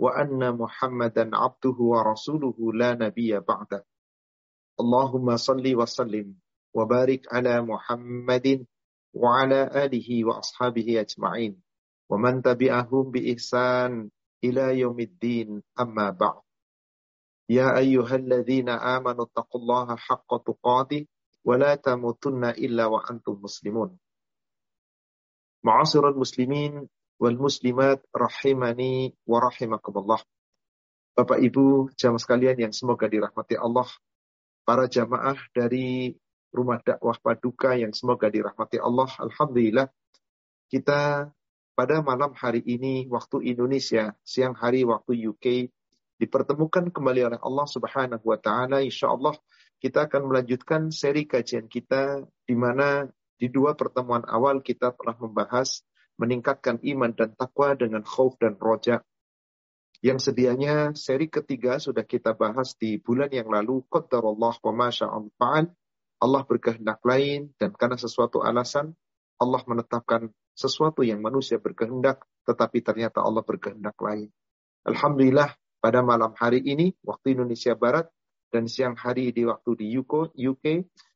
وأن محمدا عبده ورسوله لا نبي بعده. اللهم صل وسلم وبارك على محمد وعلى آله وأصحابه أجمعين. ومن تبعهم بإحسان إلى يوم الدين أما بعد. يا أيها الذين آمنوا اتقوا الله حق تقاته ولا تموتن إلا وأنتم مسلمون. معاصر المسلمين wal muslimat rahimani wa rahimakumullah. Bapak Ibu jamaah sekalian yang semoga dirahmati Allah, para jamaah dari rumah dakwah paduka yang semoga dirahmati Allah, alhamdulillah kita pada malam hari ini waktu Indonesia, siang hari waktu UK dipertemukan kembali oleh Allah Subhanahu wa taala insyaallah kita akan melanjutkan seri kajian kita di mana di dua pertemuan awal kita telah membahas meningkatkan iman dan takwa dengan khauf dan roja. Yang sedianya seri ketiga sudah kita bahas di bulan yang lalu. Qaddarullah wa masya'al Allah berkehendak lain dan karena sesuatu alasan Allah menetapkan sesuatu yang manusia berkehendak tetapi ternyata Allah berkehendak lain. Alhamdulillah pada malam hari ini waktu Indonesia Barat dan siang hari di waktu di UK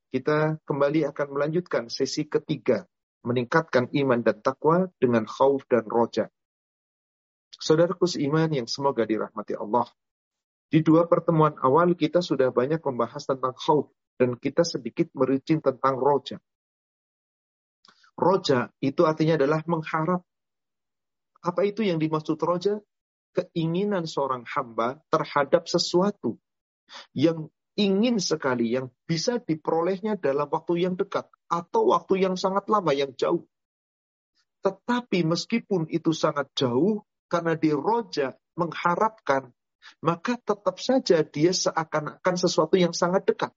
kita kembali akan melanjutkan sesi ketiga meningkatkan iman dan takwa dengan khauf dan roja. Saudaraku seiman yang semoga dirahmati Allah. Di dua pertemuan awal kita sudah banyak membahas tentang khauf dan kita sedikit merinci tentang roja. Roja itu artinya adalah mengharap. Apa itu yang dimaksud roja? Keinginan seorang hamba terhadap sesuatu yang ingin sekali, yang bisa diperolehnya dalam waktu yang dekat atau waktu yang sangat lama, yang jauh. Tetapi meskipun itu sangat jauh, karena di roja mengharapkan, maka tetap saja dia seakan-akan sesuatu yang sangat dekat.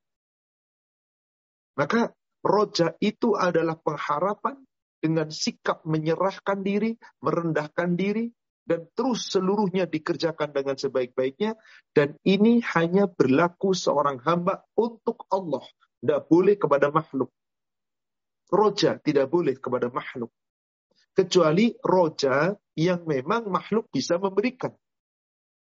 Maka roja itu adalah pengharapan dengan sikap menyerahkan diri, merendahkan diri, dan terus seluruhnya dikerjakan dengan sebaik-baiknya. Dan ini hanya berlaku seorang hamba untuk Allah. Tidak boleh kepada makhluk. Roja tidak boleh kepada makhluk. Kecuali roja yang memang makhluk bisa memberikan.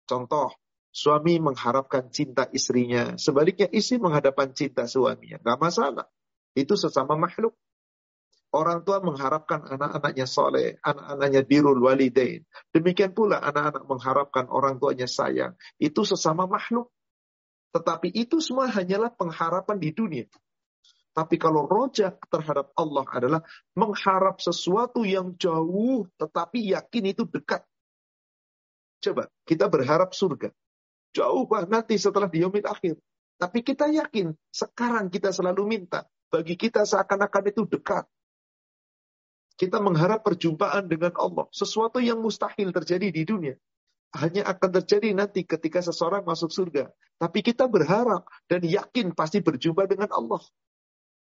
Contoh, suami mengharapkan cinta istrinya. Sebaliknya istri menghadapkan cinta suaminya. Gak masalah. Itu sesama makhluk. Orang tua mengharapkan anak-anaknya soleh, anak-anaknya birul walidain. Demikian pula anak-anak mengharapkan orang tuanya sayang. Itu sesama makhluk. Tetapi itu semua hanyalah pengharapan di dunia. Tapi kalau rojak terhadap Allah adalah mengharap sesuatu yang jauh, tetapi yakin itu dekat. Coba, kita berharap surga. Jauh banget nanti setelah di akhir. Tapi kita yakin, sekarang kita selalu minta. Bagi kita seakan-akan itu dekat. Kita mengharap perjumpaan dengan Allah. Sesuatu yang mustahil terjadi di dunia. Hanya akan terjadi nanti ketika seseorang masuk surga. Tapi kita berharap dan yakin pasti berjumpa dengan Allah.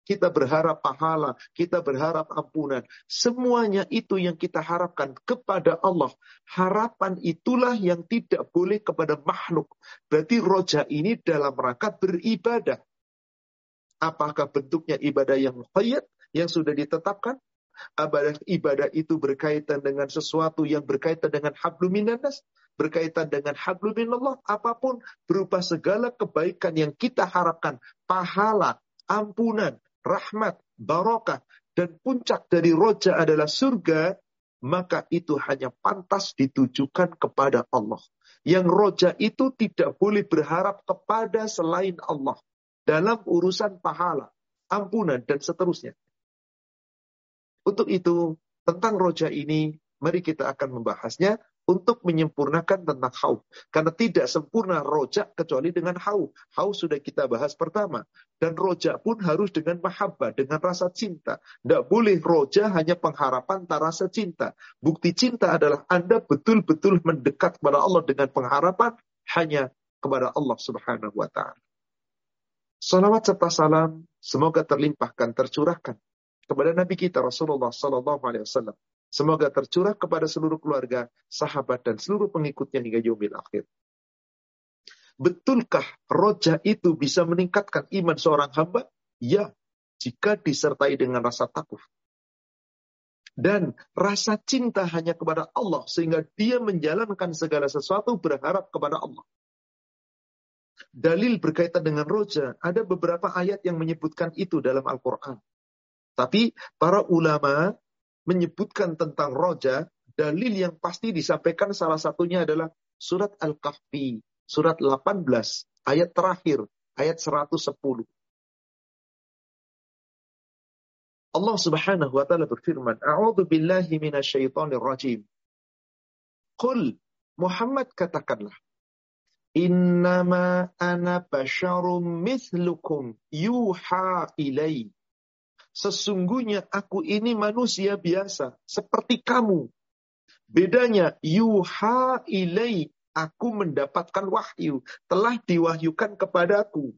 Kita berharap pahala, kita berharap ampunan. Semuanya itu yang kita harapkan kepada Allah. Harapan itulah yang tidak boleh kepada makhluk. Berarti roja ini dalam rangka beribadah. Apakah bentuknya ibadah yang muqayyad, yang sudah ditetapkan? Ibadah, ibadah itu berkaitan dengan sesuatu yang berkaitan dengan habluminanas, berkaitan dengan habluminallah, apa pun berupa segala kebaikan yang kita harapkan, pahala, ampunan, rahmat, barokah, dan puncak dari roja adalah surga, maka itu hanya pantas ditujukan kepada Allah. Yang roja itu tidak boleh berharap kepada selain Allah dalam urusan pahala, ampunan, dan seterusnya. Untuk itu, tentang roja ini, mari kita akan membahasnya untuk menyempurnakan tentang haus. Karena tidak sempurna rojak kecuali dengan haus. Haus sudah kita bahas pertama. Dan rojak pun harus dengan mahabbah, dengan rasa cinta. Tidak boleh rojak hanya pengharapan tak rasa cinta. Bukti cinta adalah Anda betul-betul mendekat kepada Allah dengan pengharapan, hanya kepada Allah Subhanahu wa taala. Salawat serta salam semoga terlimpahkan, tercurahkan kepada Nabi kita Rasulullah sallallahu alaihi wasallam. Semoga tercurah kepada seluruh keluarga, sahabat dan seluruh pengikutnya hingga yaumil akhir. Betulkah roja itu bisa meningkatkan iman seorang hamba? Ya, jika disertai dengan rasa takut. Dan rasa cinta hanya kepada Allah sehingga dia menjalankan segala sesuatu berharap kepada Allah. Dalil berkaitan dengan roja, ada beberapa ayat yang menyebutkan itu dalam Al-Quran. Tapi para ulama menyebutkan tentang roja, dalil yang pasti disampaikan salah satunya adalah surat Al-Kahfi surat 18 ayat terakhir, ayat 110. Allah Subhanahu wa taala berfirman, "A'udzu billahi minasyaitonir rajim." Qul Muhammad katakanlah, "Innama ana basyarum mithlukum yuha ilai." Sesungguhnya aku ini manusia biasa seperti kamu. Bedanya yuha ilai aku mendapatkan wahyu, telah diwahyukan kepadaku.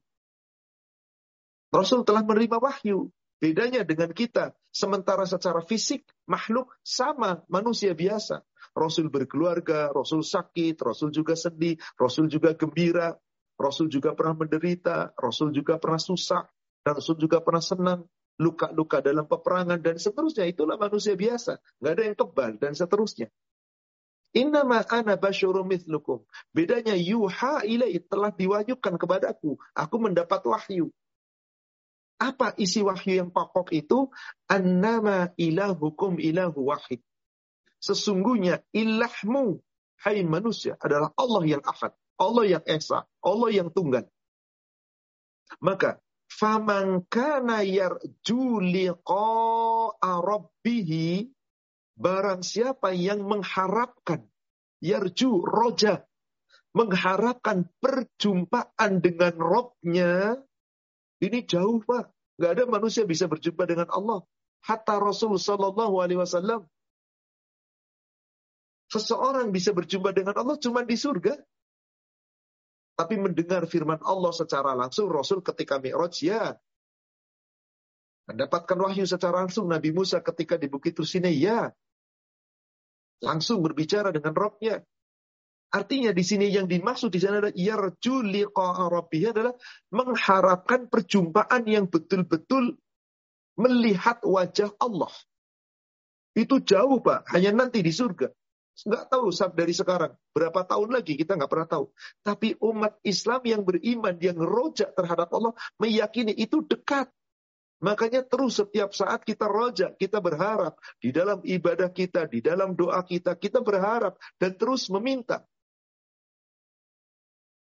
Rasul telah menerima wahyu. Bedanya dengan kita, sementara secara fisik makhluk sama manusia biasa. Rasul berkeluarga, Rasul sakit, Rasul juga sedih, Rasul juga gembira, Rasul juga pernah menderita, Rasul juga pernah susah, dan Rasul juga pernah senang, luka-luka dalam peperangan, dan seterusnya. Itulah manusia biasa. Nggak ada yang kebal, dan seterusnya. Innama ana basyarum mithlukum. Bedanya yuha ilai telah diwahyukan kepadaku. Aku mendapat wahyu. Apa isi wahyu yang pokok itu? Annama ilahukum ilahu wahid. Sesungguhnya ilahmu, hai manusia, adalah Allah yang ahad. Allah yang esa. Allah yang tunggal. Maka, faman kana yarju liqa'a rabbihi Barang siapa yang mengharapkan, yarju, roja, mengharapkan perjumpaan dengan Robnya, ini jauh Pak. Gak ada manusia bisa berjumpa dengan Allah. Hatta Rasul Sallallahu Alaihi Wasallam. Seseorang bisa berjumpa dengan Allah cuma di surga. Tapi mendengar firman Allah secara langsung, Rasul ketika Mi'raj, ya. Mendapatkan wahyu secara langsung Nabi Musa ketika di Bukit Tursine, ya langsung berbicara dengan Robnya. Artinya di sini yang dimaksud di sana adalah yarju adalah mengharapkan perjumpaan yang betul-betul melihat wajah Allah. Itu jauh Pak, hanya nanti di surga. Nggak tahu dari sekarang, berapa tahun lagi kita nggak pernah tahu. Tapi umat Islam yang beriman, yang rojak terhadap Allah, meyakini itu dekat. Makanya terus setiap saat kita rojak, kita berharap di dalam ibadah kita, di dalam doa kita, kita berharap dan terus meminta.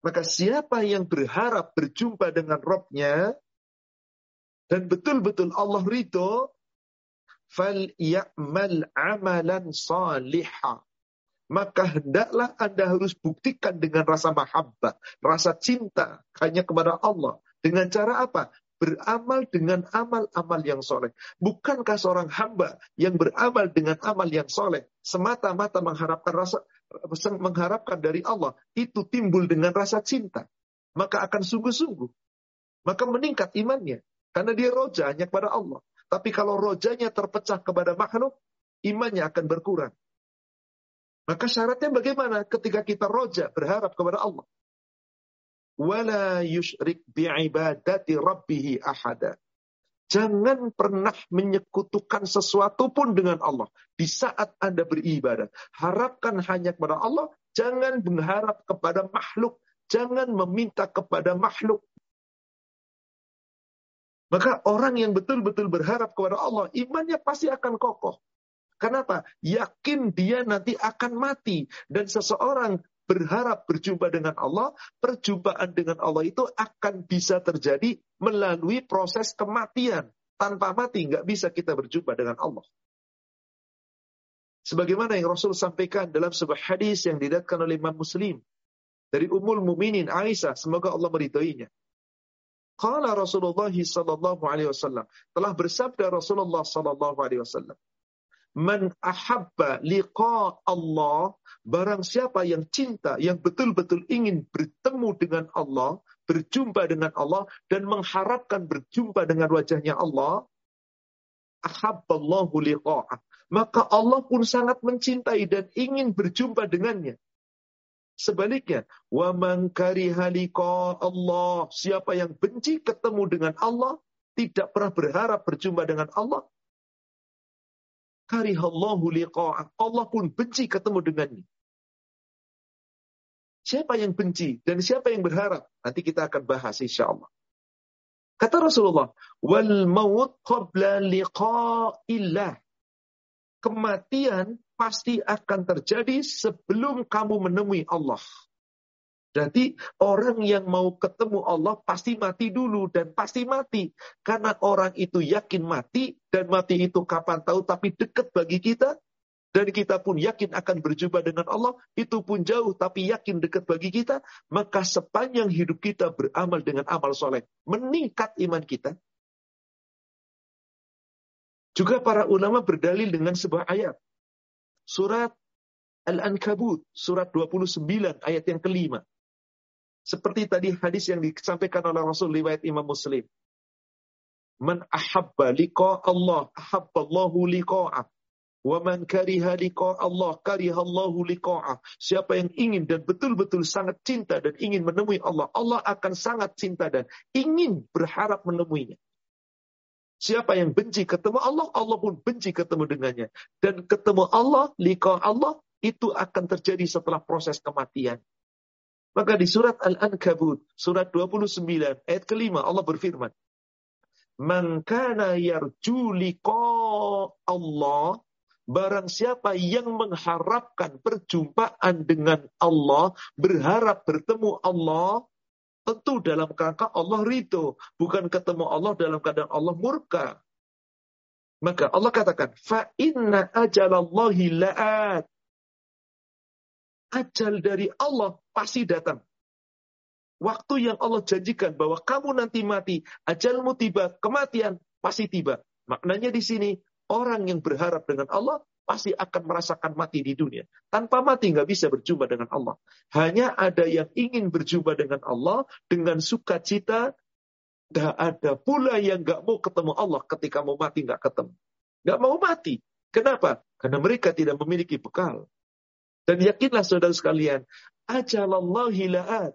Maka siapa yang berharap berjumpa dengan Robnya dan betul-betul Allah ridho, fal ya'mal amalan salihah. Maka hendaklah Anda harus buktikan dengan rasa mahabbah, rasa cinta hanya kepada Allah. Dengan cara apa? beramal dengan amal-amal yang soleh. Bukankah seorang hamba yang beramal dengan amal yang soleh semata-mata mengharapkan rasa mengharapkan dari Allah itu timbul dengan rasa cinta, maka akan sungguh-sungguh, maka meningkat imannya karena dia roja hanya kepada Allah. Tapi kalau rojanya terpecah kepada makhluk, imannya akan berkurang. Maka syaratnya bagaimana ketika kita roja berharap kepada Allah? wala yusyrik bi'ibadati rabbihi ahada. Jangan pernah menyekutukan sesuatu pun dengan Allah di saat Anda beribadah. Harapkan hanya kepada Allah, jangan mengharap kepada makhluk, jangan meminta kepada makhluk. Maka orang yang betul-betul berharap kepada Allah, imannya pasti akan kokoh. Kenapa? Yakin dia nanti akan mati. Dan seseorang berharap berjumpa dengan Allah, perjumpaan dengan Allah itu akan bisa terjadi melalui proses kematian. Tanpa mati nggak bisa kita berjumpa dengan Allah. Sebagaimana yang Rasul sampaikan dalam sebuah hadis yang didatkan oleh Imam Muslim dari Ummul Muminin Aisyah, semoga Allah meridhoinya. Qala Rasulullah sallallahu alaihi wasallam telah bersabda Rasulullah sallallahu alaihi wasallam Man ahabba liqa Allah, barang siapa yang cinta, yang betul-betul ingin bertemu dengan Allah, berjumpa dengan Allah, dan mengharapkan berjumpa dengan wajahnya Allah, ahabballahu liqa'ah. Maka Allah pun sangat mencintai dan ingin berjumpa dengannya. Sebaliknya, wa man Allah, siapa yang benci ketemu dengan Allah, tidak pernah berharap berjumpa dengan Allah, karihallahu liqa'ah. Allah pun benci ketemu dengannya. Siapa yang benci dan siapa yang berharap? Nanti kita akan bahas insya Allah. Kata Rasulullah, wal maut qabla liqa'illah. Kematian pasti akan terjadi sebelum kamu menemui Allah. Jadi orang yang mau ketemu Allah pasti mati dulu dan pasti mati. Karena orang itu yakin mati dan mati itu kapan tahu tapi dekat bagi kita. Dan kita pun yakin akan berjumpa dengan Allah. Itu pun jauh tapi yakin dekat bagi kita. Maka sepanjang hidup kita beramal dengan amal soleh. Meningkat iman kita. Juga para ulama berdalil dengan sebuah ayat. Surat Al-Ankabut, surat 29, ayat yang kelima. Seperti tadi hadis yang disampaikan oleh Rasul riwayat Imam Muslim. Man ahabba liqa Allah, ahabba Allahu liqa'ah. Wa man kariha Allah, kariha Allahu liqa'ah. Siapa yang ingin dan betul-betul sangat cinta dan ingin menemui Allah, Allah akan sangat cinta dan ingin berharap menemuinya. Siapa yang benci ketemu Allah, Allah pun benci ketemu dengannya. Dan ketemu Allah, liqa Allah, itu akan terjadi setelah proses kematian. Maka di surat Al-Ankabut, surat 29, ayat kelima, Allah berfirman, Man kana yarju Allah, barang siapa yang mengharapkan perjumpaan dengan Allah, berharap bertemu Allah, tentu dalam kerangka Allah ridho, bukan ketemu Allah dalam keadaan Allah murka. Maka Allah katakan, fa inna ajalallahi la'at ajal dari Allah pasti datang. Waktu yang Allah janjikan bahwa kamu nanti mati, ajalmu tiba, kematian pasti tiba. Maknanya di sini, orang yang berharap dengan Allah pasti akan merasakan mati di dunia. Tanpa mati nggak bisa berjumpa dengan Allah. Hanya ada yang ingin berjumpa dengan Allah dengan sukacita. Gak ada pula yang nggak mau ketemu Allah ketika mau mati nggak ketemu. Nggak mau mati. Kenapa? Karena mereka tidak memiliki bekal. Dan yakinlah saudara sekalian, ajalallahi la'at.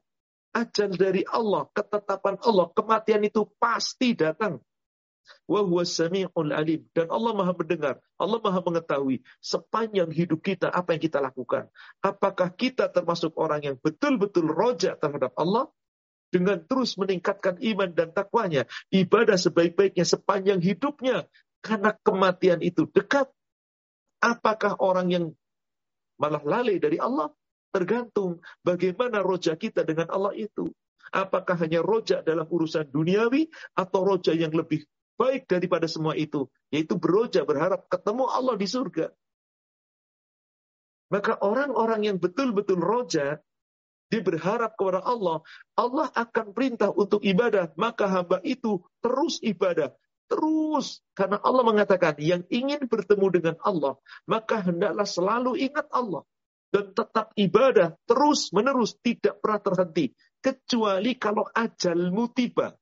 Ajal dari Allah, ketetapan Allah, kematian itu pasti datang. Alim. Dan Allah maha mendengar, Allah maha mengetahui sepanjang hidup kita apa yang kita lakukan. Apakah kita termasuk orang yang betul-betul rojak terhadap Allah? Dengan terus meningkatkan iman dan takwanya. Ibadah sebaik-baiknya sepanjang hidupnya. Karena kematian itu dekat. Apakah orang yang malah lalai dari Allah. Tergantung bagaimana roja kita dengan Allah itu. Apakah hanya roja dalam urusan duniawi atau roja yang lebih baik daripada semua itu. Yaitu beroja berharap ketemu Allah di surga. Maka orang-orang yang betul-betul roja, dia berharap kepada Allah, Allah akan perintah untuk ibadah, maka hamba itu terus ibadah, Terus, karena Allah mengatakan, yang ingin bertemu dengan Allah, maka hendaklah selalu ingat Allah. Dan tetap ibadah terus menerus, tidak pernah terhenti. Kecuali kalau ajalmu tiba.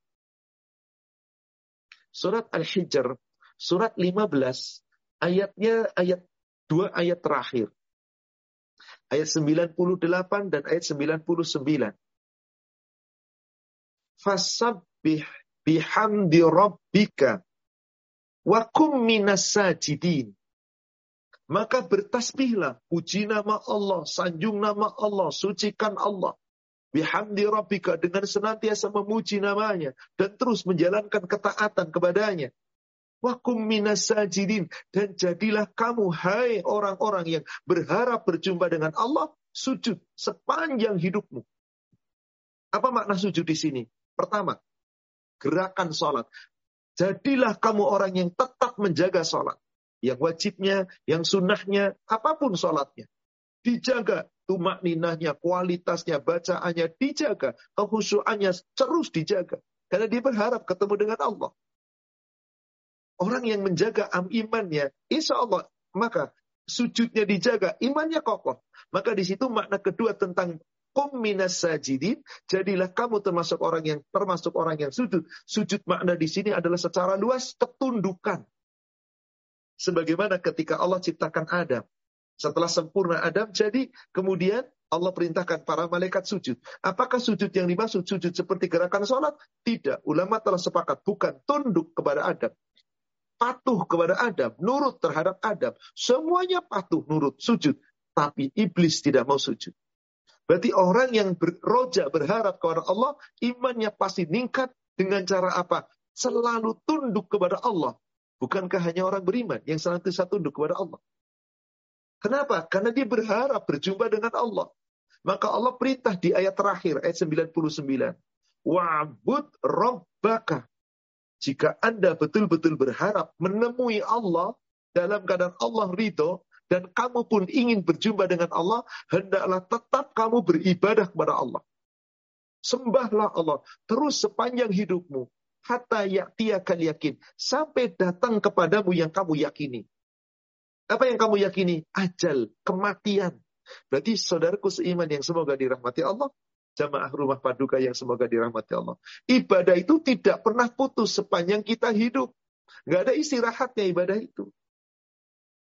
Surat Al-Hijr, surat 15, ayatnya ayat dua ayat terakhir. Ayat 98 dan ayat 99. Fasabbih bihamdi rabbika wa kum minas sajidin. Maka bertasbihlah, puji nama Allah, sanjung nama Allah, sucikan Allah. Bihamdi rabbika dengan senantiasa memuji namanya dan terus menjalankan ketaatan kepadanya. Wakum minas sajidin dan jadilah kamu hai orang-orang yang berharap berjumpa dengan Allah sujud sepanjang hidupmu. Apa makna sujud di sini? Pertama, gerakan sholat. Jadilah kamu orang yang tetap menjaga sholat. Yang wajibnya, yang sunnahnya, apa pun sholatnya. Dijaga tumak ninahnya, kualitasnya, bacaannya dijaga. Kehusuannya terus dijaga. Karena dia berharap ketemu dengan Allah. Orang yang menjaga am imannya, insya Allah maka sujudnya dijaga, imannya kokoh. Maka di situ makna kedua tentang kum minas sajidin, jadilah kamu termasuk orang yang termasuk orang yang sujud. Sujud makna di sini adalah secara luas ketundukan. Sebagaimana ketika Allah ciptakan Adam. Setelah sempurna Adam, jadi kemudian Allah perintahkan para malaikat sujud. Apakah sujud yang dimaksud sujud seperti gerakan sholat? Tidak. Ulama telah sepakat. Bukan tunduk kepada Adam patuh kepada Adam, nurut terhadap Adam. Semuanya patuh, nurut, sujud. Tapi iblis tidak mau sujud. Berarti orang yang beroja berharap kepada Allah, imannya pasti meningkat dengan cara apa? Selalu tunduk kepada Allah. Bukankah hanya orang beriman yang selalu tunduk kepada Allah? Kenapa? Karena dia berharap berjumpa dengan Allah. Maka Allah perintah di ayat terakhir, ayat 99. Wa'bud rabbaka jika Anda betul-betul berharap menemui Allah dalam keadaan Allah ridho, dan kamu pun ingin berjumpa dengan Allah, hendaklah tetap kamu beribadah kepada Allah. Sembahlah Allah terus sepanjang hidupmu. Hatta yaktiakal yakin. Sampai datang kepadamu yang kamu yakini. Apa yang kamu yakini? Ajal, kematian. Berarti saudaraku seiman yang semoga dirahmati Allah, jamaah rumah paduka yang semoga dirahmati Allah. Ibadah itu tidak pernah putus sepanjang kita hidup. Gak ada istirahatnya ibadah itu.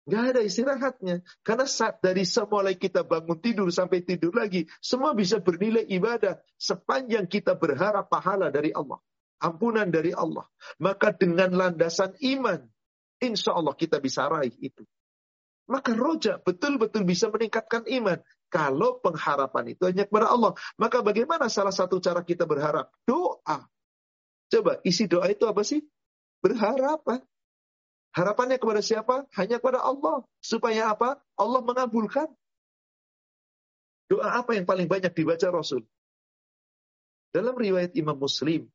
Gak ada istirahatnya. Karena saat dari semulai kita bangun tidur sampai tidur lagi, semua bisa bernilai ibadah sepanjang kita berharap pahala dari Allah. Ampunan dari Allah. Maka dengan landasan iman, insya Allah kita bisa raih itu. Maka roja betul-betul bisa meningkatkan iman. Kalau pengharapan itu hanya kepada Allah. Maka bagaimana salah satu cara kita berharap? Doa. Coba isi doa itu apa sih? Berharap. Harapannya kepada siapa? Hanya kepada Allah. Supaya apa? Allah mengabulkan. Doa apa yang paling banyak dibaca Rasul? Dalam riwayat Imam Muslim.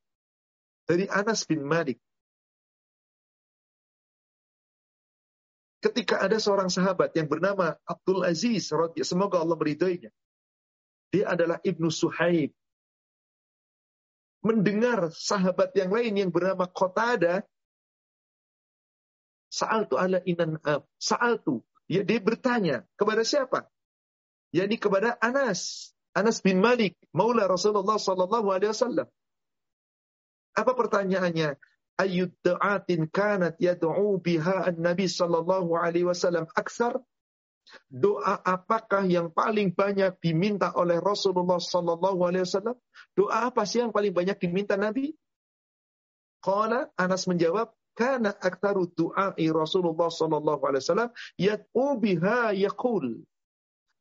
Dari Anas bin Malik. ketika ada seorang sahabat yang bernama Abdul Aziz, semoga Allah meridhoinya. Dia adalah Ibnu Suhaib. Mendengar sahabat yang lain yang bernama Qatada, Sa'altu ala inan Sa'altu. Ya, dia bertanya kepada siapa? Yani kepada Anas. Anas bin Malik, Maula Rasulullah sallallahu alaihi wasallam. Apa pertanyaannya? ayyud da'atin kanat yad'u biha an-nabi sallallahu alaihi wasallam aksar Doa apakah yang paling banyak diminta oleh Rasulullah sallallahu alaihi wasallam? Doa apa sih yang paling banyak diminta Nabi? Qala Anas menjawab, kana aktsaru du'ai Rasulullah sallallahu alaihi wasallam yad'u biha yaqul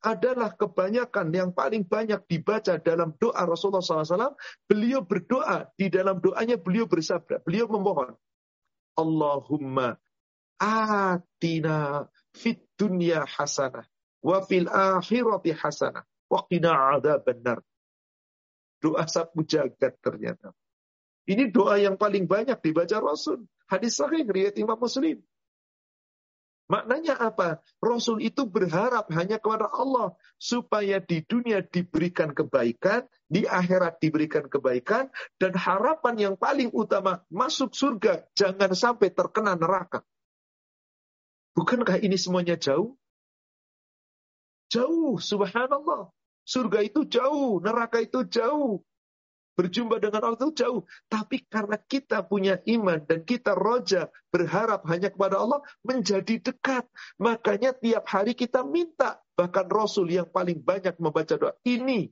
adalah kebanyakan yang paling banyak dibaca dalam doa Rasulullah SAW. Beliau berdoa, di dalam doanya beliau bersabda, beliau memohon. Allahumma atina fit dunya hasanah wa fil akhirati hasanah wa qina benar. Doa sapu jagat ternyata. Ini doa yang paling banyak dibaca Rasul. Hadis sahih riwayat Imam Muslim. Maknanya apa? Rasul itu berharap hanya kepada Allah supaya di dunia diberikan kebaikan, di akhirat diberikan kebaikan, dan harapan yang paling utama masuk surga jangan sampai terkena neraka. Bukankah ini semuanya jauh? Jauh, subhanallah. Surga itu jauh, neraka itu jauh. Berjumpa dengan Allah itu jauh. Tapi karena kita punya iman dan kita roja berharap hanya kepada Allah menjadi dekat. Makanya tiap hari kita minta. Bahkan Rasul yang paling banyak membaca doa. Ini.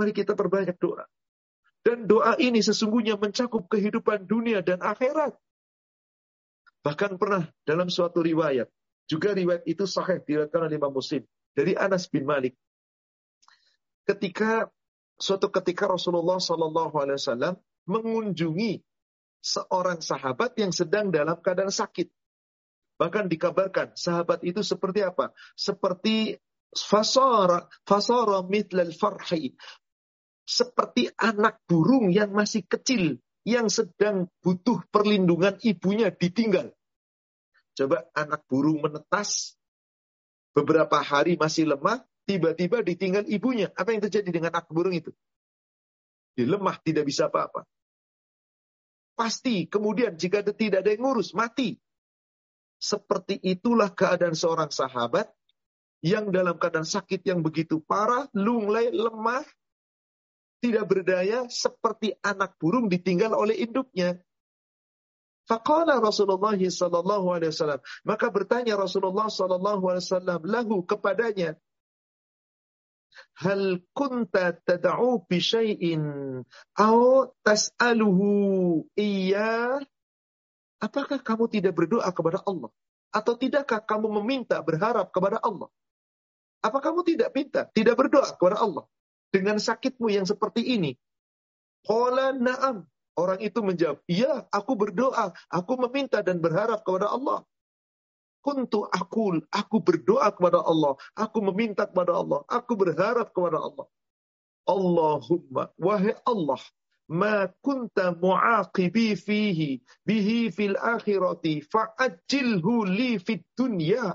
Mari kita perbanyak doa. Dan doa ini sesungguhnya mencakup kehidupan dunia dan akhirat. Bahkan pernah dalam suatu riwayat. Juga riwayat itu sahih diriwayatkan oleh Imam Muslim. Dari Anas bin Malik ketika suatu ketika Rasulullah Shallallahu Alaihi Wasallam mengunjungi seorang sahabat yang sedang dalam keadaan sakit. Bahkan dikabarkan sahabat itu seperti apa? Seperti fasara fasara mitlal farhi. Seperti anak burung yang masih kecil yang sedang butuh perlindungan ibunya ditinggal. Coba anak burung menetas beberapa hari masih lemah, tiba-tiba ditinggal ibunya. Apa yang terjadi dengan anak burung itu? Dia lemah, tidak bisa apa-apa. Pasti kemudian jika tidak ada yang ngurus, mati. Seperti itulah keadaan seorang sahabat yang dalam keadaan sakit yang begitu parah, lunglai, lemah, tidak berdaya, seperti anak burung ditinggal oleh induknya. Faqala Rasulullah sallallahu alaihi wasallam. Maka bertanya Rasulullah sallallahu alaihi wasallam lahu kepadanya, Hal kunta tad'u bi syai'in aw tas'aluhu iya? Apakah kamu tidak berdoa kepada Allah? Atau tidakkah kamu meminta, berharap kepada Allah? Apa kamu tidak minta, tidak berdoa kepada Allah? Dengan sakitmu yang seperti ini. Qala na'am. Orang itu menjawab, iya aku berdoa, aku meminta dan berharap kepada Allah. Kuntu akul, aku berdoa kepada Allah, aku meminta kepada Allah, aku berharap kepada Allah. Allahumma, wahai Allah, ma kunta muaqibi fihi bihi fil akhirati fa'ajilhu li fid dunya.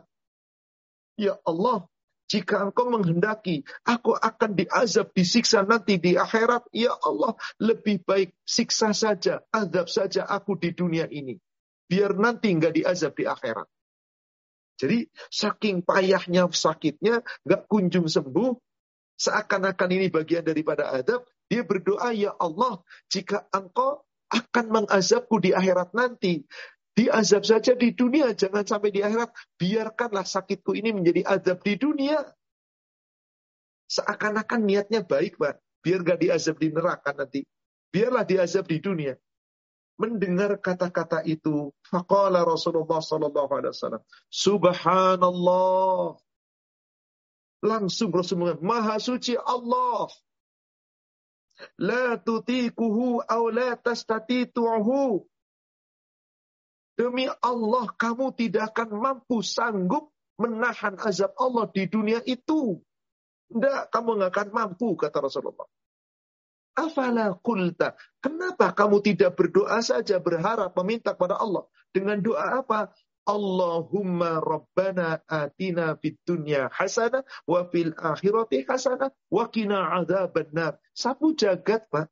Ya Allah, jika engkau menghendaki, aku akan diazab, disiksa nanti di akhirat. Ya Allah, lebih baik siksa saja, azab saja aku di dunia ini. Biar nanti nggak diazab di akhirat. Jadi saking payahnya sakitnya, nggak kunjung sembuh, seakan-akan ini bagian daripada adab, dia berdoa, ya Allah, jika engkau akan mengazabku di akhirat nanti, Diazab saja di dunia, jangan sampai di akhirat. Biarkanlah sakitku ini menjadi azab di dunia. Seakan-akan niatnya baik, Pak. Biar gak diazab di neraka nanti. Biarlah diazab di dunia. Mendengar kata-kata itu, faqala Rasulullah sallallahu alaihi wasallam, Subhanallah. Langsung Rasulullah, Maha suci Allah. La tutikuhu aw la tastatitu'hu. Demi Allah, kamu tidak akan mampu sanggup menahan azab Allah di dunia itu. Tidak, kamu nggak akan mampu, kata Rasulullah. Afala kulta. Kenapa kamu tidak berdoa saja, berharap, meminta kepada Allah? Dengan doa apa? Allahumma rabbana atina fid dunya hasanah wa fil akhirati hasanah wa qina adzabannar. Sapu jagat, Pak.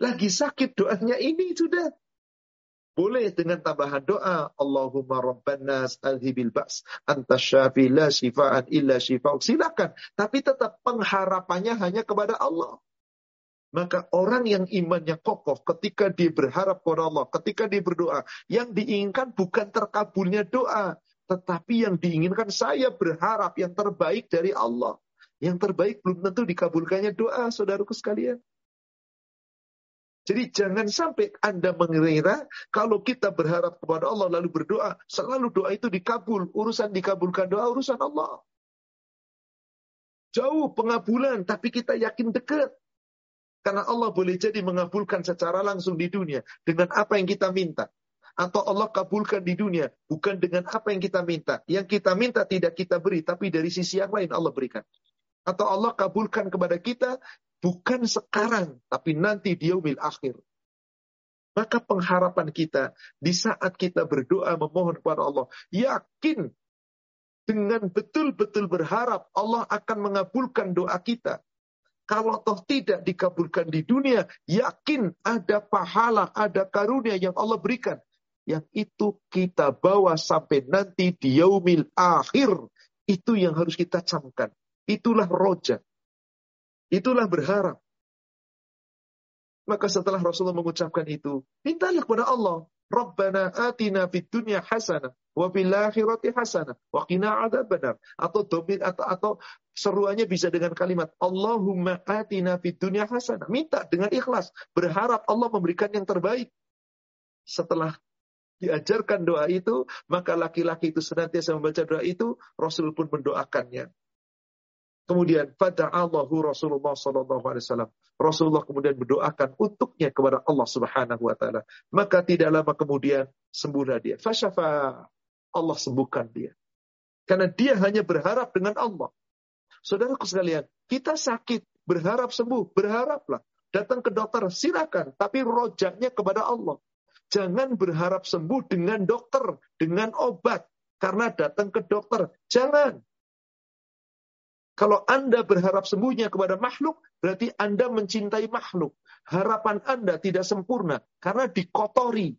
Lagi sakit doanya ini sudah. Boleh dengan tambahan doa. Allahumma rabban nas alhibil ba's. Anta syafi la syifa'an illa syifa'uk. Silakan. Tapi tetap pengharapannya hanya kepada Allah. Maka orang yang imannya kokoh ketika dia berharap kepada Allah, ketika dia berdoa, yang diinginkan bukan terkabulnya doa, tetapi yang diinginkan saya berharap yang terbaik dari Allah. Yang terbaik belum tentu dikabulkannya doa, saudaraku sekalian. Jadi jangan sampai Anda mengira kalau kita berharap kepada Allah lalu berdoa, selalu doa itu dikabul. Urusan dikabulkan doa, urusan Allah. Jauh pengabulan, tapi kita yakin dekat. Karena Allah boleh jadi mengabulkan secara langsung di dunia dengan apa yang kita minta. Atau Allah kabulkan di dunia bukan dengan apa yang kita minta. Yang kita minta tidak kita beri, tapi dari sisi yang lain Allah berikan. Atau Allah kabulkan kepada kita Bukan sekarang, tapi nanti di yaumil akhir. Maka pengharapan kita di saat kita berdoa memohon kepada Allah, yakin dengan betul-betul berharap Allah akan mengabulkan doa kita. Kalau toh tidak dikabulkan di dunia, yakin ada pahala, ada karunia yang Allah berikan. Yang itu kita bawa sampai nanti di yaumil akhir. Itu yang harus kita camkan. Itulah roja. Itulah berharap. Maka setelah Rasulullah mengucapkan itu, mintalah kepada Allah. Rabbana atina fid dunya hasanah wa fil akhirati hasanah wa qina adzabannar. Atau domir atau atau seruannya bisa dengan kalimat Allahumma atina fid dunya hasanah. Minta dengan ikhlas, berharap Allah memberikan yang terbaik. Setelah diajarkan doa itu, maka laki-laki itu senantiasa membaca doa itu, Rasul pun mendoakannya. Kemudian pada Allahu Rasulullah sallallahu alaihi wasallam. Rasulullah kemudian berdoakan untuknya kepada Allah Subhanahu wa taala. Maka tidak lama kemudian sembuhlah dia. Fasyafa Allah sembuhkan dia. Karena dia hanya berharap dengan Allah. Saudaraku sekalian, kita sakit, berharap sembuh, berharaplah. Datang ke dokter, silakan. Tapi rojaknya kepada Allah. Jangan berharap sembuh dengan dokter, dengan obat. Karena datang ke dokter. Jangan. Kalau Anda berharap sembuhnya kepada makhluk, berarti Anda mencintai makhluk. Harapan Anda tidak sempurna karena dikotori.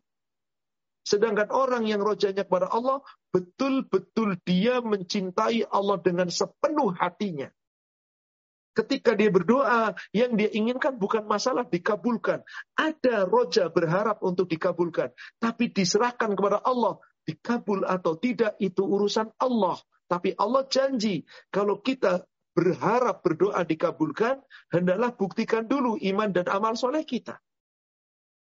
Sedangkan orang yang rojanya kepada Allah, betul-betul dia mencintai Allah dengan sepenuh hatinya. Ketika dia berdoa, yang dia inginkan bukan masalah dikabulkan. Ada roja berharap untuk dikabulkan. Tapi diserahkan kepada Allah. Dikabul atau tidak, itu urusan Allah. Tapi Allah janji, kalau kita berharap berdoa dikabulkan, hendaklah buktikan dulu iman dan amal soleh kita.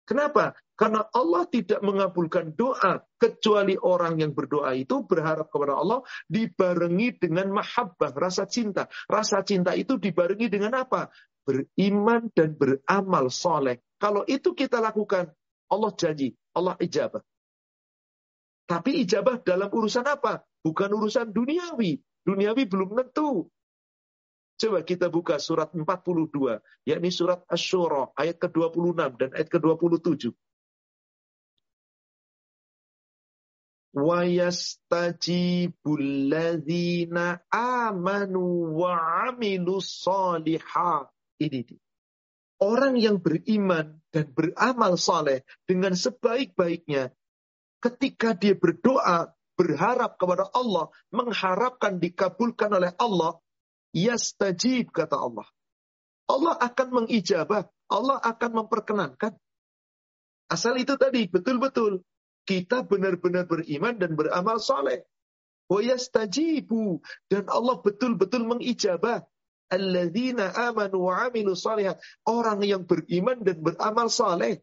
Kenapa? Karena Allah tidak mengabulkan doa kecuali orang yang berdoa itu berharap kepada Allah dibarengi dengan mahabbah, rasa cinta. Rasa cinta itu dibarengi dengan apa? Beriman dan beramal soleh. Kalau itu kita lakukan, Allah janji, Allah ijabah. Tapi ijabah dalam urusan apa? Bukan urusan duniawi. Duniawi belum tentu. Coba kita buka surat 42, yakni surat Ash-Shura, ayat ke-26 dan ayat ke-27. Wa yastajibul ladzina amanu wa. Ini dia. Orang yang beriman dan beramal saleh dengan sebaik-baiknya, ketika dia berdoa, berharap kepada Allah, mengharapkan dikabulkan oleh Allah, yastajib kata Allah. Allah akan mengijabah, Allah akan memperkenankan. Asal itu tadi betul-betul kita benar-benar beriman dan beramal soleh. Wa yastajibu dan Allah betul-betul mengijabah alladzina amanu wa. Orang yang beriman dan beramal soleh.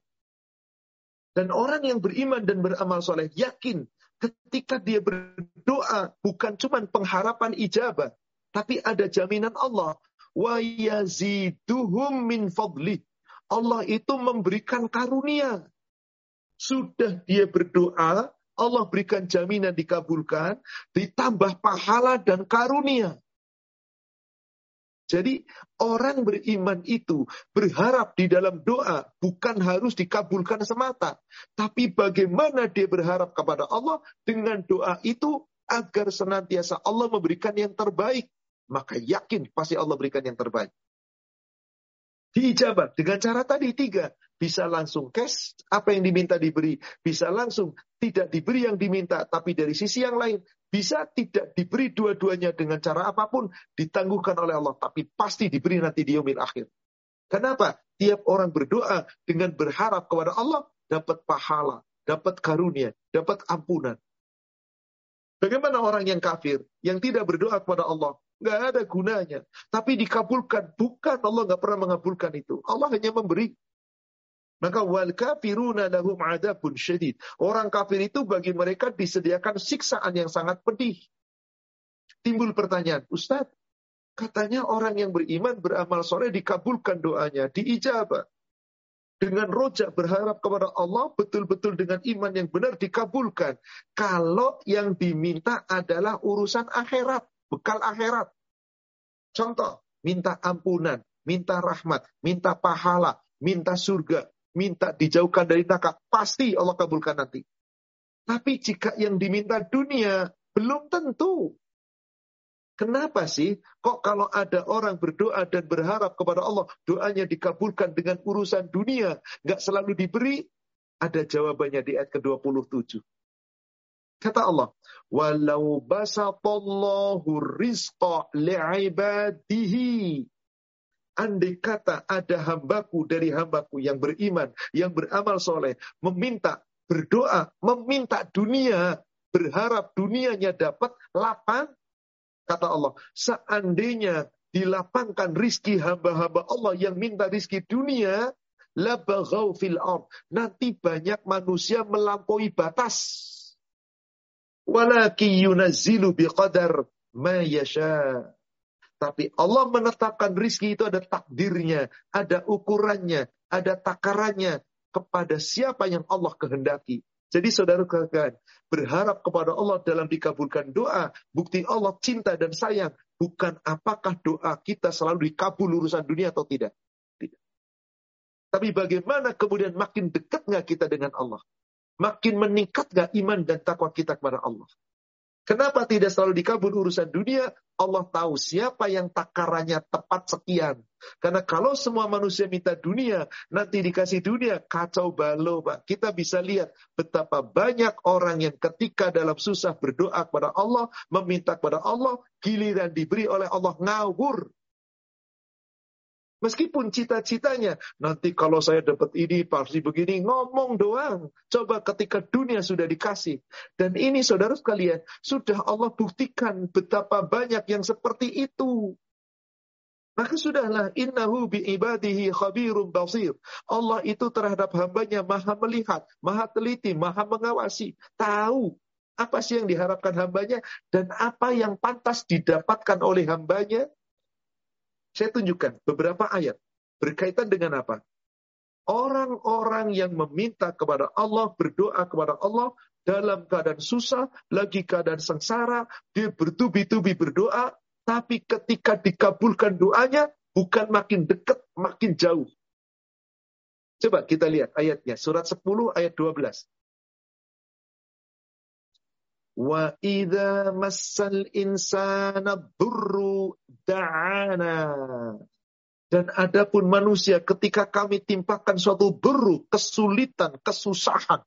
Dan orang yang beriman dan beramal soleh yakin ketika dia berdoa bukan cuma pengharapan ijabah, tapi ada jaminan Allah. Wa yaziduhum min fadli. Allah itu memberikan karunia. Sudah dia berdoa, Allah berikan jaminan dikabulkan, ditambah pahala dan karunia. Jadi orang beriman itu berharap di dalam doa bukan harus dikabulkan semata. Tapi bagaimana dia berharap kepada Allah dengan doa itu agar senantiasa Allah memberikan yang terbaik maka yakin pasti Allah berikan yang terbaik. Diijabat dengan cara tadi tiga. Bisa langsung cash, apa yang diminta diberi. Bisa langsung tidak diberi yang diminta, tapi dari sisi yang lain. Bisa tidak diberi dua-duanya dengan cara apa pun, ditangguhkan oleh Allah. Tapi pasti diberi nanti di yaumil akhir. Kenapa? Tiap orang berdoa dengan berharap kepada Allah, dapat pahala, dapat karunia, dapat ampunan. Bagaimana orang yang kafir, yang tidak berdoa kepada Allah, nggak ada gunanya. Tapi dikabulkan. Bukan Allah nggak pernah mengabulkan itu. Allah hanya memberi. Maka wal kafiruna lahum adabun syedid. Orang kafir itu bagi mereka disediakan siksaan yang sangat pedih. Timbul pertanyaan, Ustaz, katanya orang yang beriman beramal soleh dikabulkan doanya, diijabah. Dengan rojak berharap kepada Allah betul-betul dengan iman yang benar dikabulkan. Kalau yang diminta adalah urusan akhirat bekal akhirat. Contoh, minta ampunan, minta rahmat, minta pahala, minta surga, minta dijauhkan dari neraka, pasti Allah kabulkan nanti. Tapi jika yang diminta dunia, belum tentu. Kenapa sih? Kok kalau ada orang berdoa dan berharap kepada Allah, doanya dikabulkan dengan urusan dunia, nggak selalu diberi? Ada jawabannya di ayat ke-27. Kata Allah, walau basatallahu rizqa li'ibadihi. Andai kata ada hambaku dari hambaku yang beriman, yang beramal soleh, meminta, berdoa, meminta dunia, berharap dunianya dapat lapang. Kata Allah, seandainya dilapangkan rizki hamba-hamba Allah yang minta rizki dunia, labaghaw fil. Nanti banyak manusia melampaui batas Walaki yunazzilu biqadar ma yasha. Tapi Allah menetapkan rizki itu ada takdirnya, ada ukurannya, ada takarannya kepada siapa yang Allah kehendaki. Jadi saudara katakan, berharap kepada Allah dalam dikabulkan doa, bukti Allah cinta dan sayang, bukan apakah doa kita selalu dikabul urusan dunia atau tidak. Tidak. Tapi bagaimana kemudian makin dekat nggak kita dengan Allah? Makin meningkat gak iman dan takwa kita kepada Allah? Kenapa tidak selalu dikabul urusan dunia? Allah tahu siapa yang takarannya tepat sekian. Karena kalau semua manusia minta dunia, nanti dikasih dunia, kacau balau Pak. Kita bisa lihat betapa banyak orang yang ketika dalam susah berdoa kepada Allah, meminta kepada Allah, giliran diberi oleh Allah ngawur. Meskipun cita-citanya, nanti kalau saya dapat ini, pasti begini, ngomong doang. Coba ketika dunia sudah dikasih. Dan ini saudara sekalian, sudah Allah buktikan betapa banyak yang seperti itu. Maka sudahlah, innahu bi ibadihi khabirum basir. Allah itu terhadap hambanya maha melihat, maha teliti, maha mengawasi. Tahu apa sih yang diharapkan hambanya dan apa yang pantas didapatkan oleh hambanya saya tunjukkan beberapa ayat berkaitan dengan apa? Orang-orang yang meminta kepada Allah, berdoa kepada Allah dalam keadaan susah, lagi keadaan sengsara, dia bertubi-tubi berdoa, tapi ketika dikabulkan doanya, bukan makin dekat, makin jauh. Coba kita lihat ayatnya, surat 10 ayat 12. Wa idza massal insana dhurru da'ana. Dan adapun manusia ketika kami timpakan suatu beru, kesulitan, kesusahan.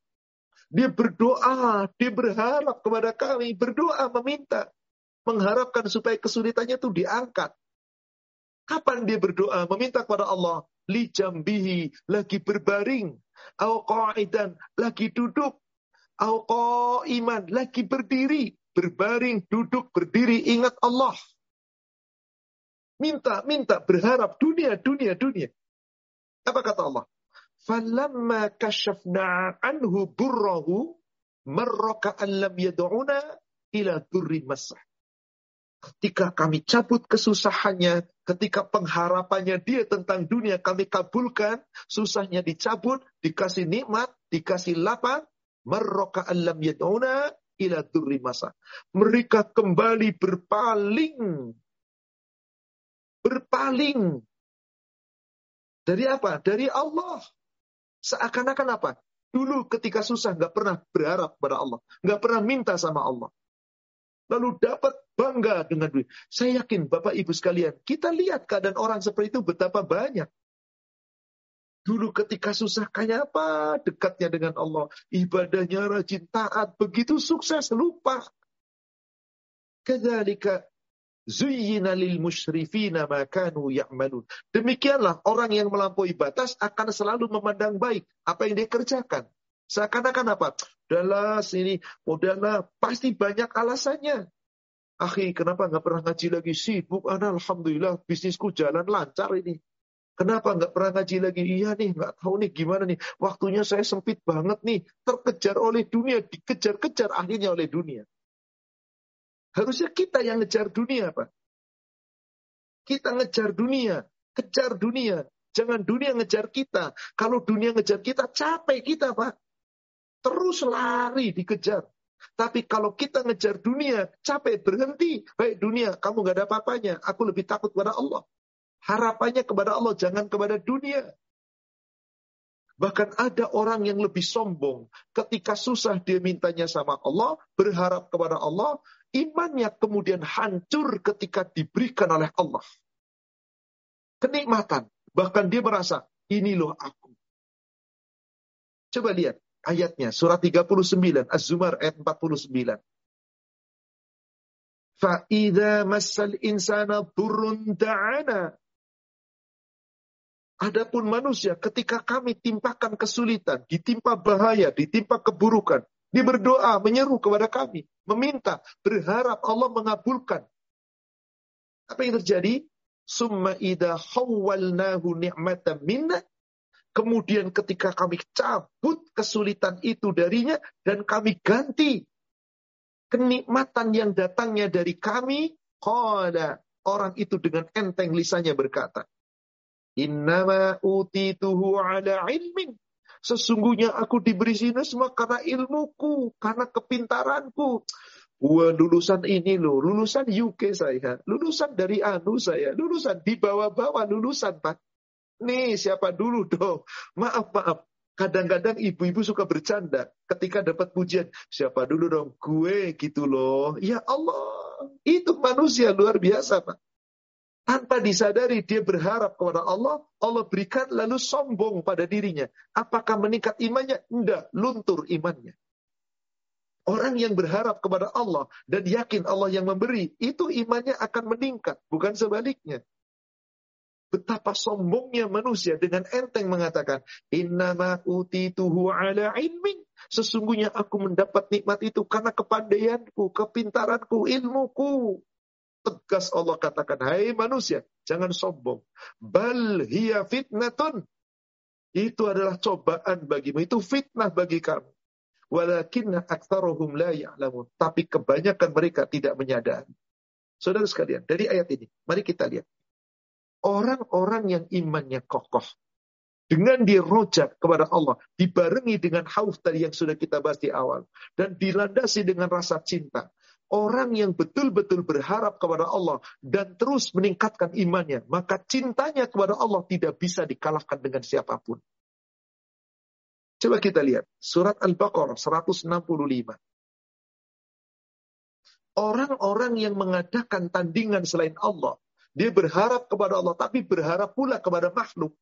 Dia berdoa, dia berharap kepada kami, berdoa meminta. Mengharapkan supaya kesulitannya itu diangkat. Kapan dia berdoa, meminta kepada Allah? Li jambihi, lagi berbaring. Au qa'idan, lagi duduk iman lagi berdiri, berbaring, duduk, berdiri, ingat Allah. Minta, minta, berharap dunia, dunia, dunia. Apa kata Allah? Falamma kashafna anhu burrahu marraka lam yad'una ila durri masah. Ketika kami cabut kesusahannya, ketika pengharapannya dia tentang dunia kami kabulkan, susahnya dicabut, dikasih nikmat, dikasih lapang, Marroka alam yad'una ila durri masa. Mereka kembali berpaling. Berpaling. Dari apa? Dari Allah. Seakan-akan apa? Dulu ketika susah nggak pernah berharap pada Allah. nggak pernah minta sama Allah. Lalu dapat bangga dengan duit. Saya yakin Bapak Ibu sekalian, kita lihat keadaan orang seperti itu betapa banyak. Dulu ketika susah kayak apa dekatnya dengan Allah. Ibadahnya rajin taat. Begitu sukses lupa. Kadzalika zuyyina lil musyrifina ma kanu ya'malun. Demikianlah orang yang melampaui batas akan selalu memandang baik apa yang dia kerjakan. Seakan-akan apa? Udahlah sini, udahlah pasti banyak alasannya. Akhi, kenapa nggak pernah ngaji lagi? Sibuk, alhamdulillah bisnisku jalan lancar ini. Kenapa nggak pernah ngaji lagi? Iya nih, nggak tahu nih gimana nih. Waktunya saya sempit banget nih. Terkejar oleh dunia, dikejar-kejar akhirnya oleh dunia. Harusnya kita yang ngejar dunia, Pak. Kita ngejar dunia, kejar dunia. Jangan dunia ngejar kita. Kalau dunia ngejar kita, capek kita, Pak. Terus lari dikejar. Tapi kalau kita ngejar dunia, capek berhenti. Baik dunia, kamu nggak ada apa-apanya. Aku lebih takut pada Allah. Harapannya kepada Allah, jangan kepada dunia. Bahkan ada orang yang lebih sombong. Ketika susah dia mintanya sama Allah, berharap kepada Allah, imannya kemudian hancur ketika diberikan oleh Allah. Kenikmatan. Bahkan dia merasa, ini loh aku. Coba lihat ayatnya, surat 39, Az-Zumar ayat 49. Fa'idha masal insana turun da'ana. Adapun manusia ketika kami timpakan kesulitan, ditimpa bahaya, ditimpa keburukan, dia berdoa, menyeru kepada kami, meminta, berharap Allah mengabulkan. Apa yang terjadi? Summa idha khawwalnahu ni'matan minna. Kemudian ketika kami cabut kesulitan itu darinya dan kami ganti kenikmatan yang datangnya dari kami, qala orang itu dengan enteng lisannya berkata, Innama utituhu ala ilmin. Sesungguhnya aku diberi sini semua karena ilmuku, karena kepintaranku. Gua lulusan ini loh, lulusan UK saya, lulusan dari anu saya, lulusan di bawah-bawah lulusan Pak. Nih siapa dulu dong? Maaf, maaf. Kadang-kadang ibu-ibu suka bercanda ketika dapat pujian. Siapa dulu dong? Gue gitu loh. Ya Allah, itu manusia luar biasa Pak. Tanpa disadari dia berharap kepada Allah, Allah berikan lalu sombong pada dirinya. Apakah meningkat imannya? Enggak, luntur imannya. Orang yang berharap kepada Allah dan yakin Allah yang memberi, itu imannya akan meningkat, bukan sebaliknya. Betapa sombongnya manusia dengan enteng mengatakan, Innama utituhu ala ilmin. Sesungguhnya aku mendapat nikmat itu karena kepandaianku, kepintaranku, ilmuku. Tegas Allah katakan, hai manusia, jangan sombong. Bal hiya fitnatun. Itu adalah cobaan bagimu, itu fitnah bagi kamu. Walakinna aktsaruhum la ya'lamun. Tapi kebanyakan mereka tidak menyadari. Saudara sekalian, dari ayat ini, mari kita lihat. Orang-orang yang imannya kokoh, dengan dirojak kepada Allah, dibarengi dengan haus tadi yang sudah kita bahas di awal, dan dilandasi dengan rasa cinta. Orang yang betul-betul berharap kepada Allah dan terus meningkatkan imannya, maka cintanya kepada Allah tidak bisa dikalahkan dengan siapa pun. Coba kita lihat surat Al-Baqarah 165. Orang-orang yang mengadakan tandingan selain Allah, dia berharap kepada Allah tapi berharap pula kepada makhluk.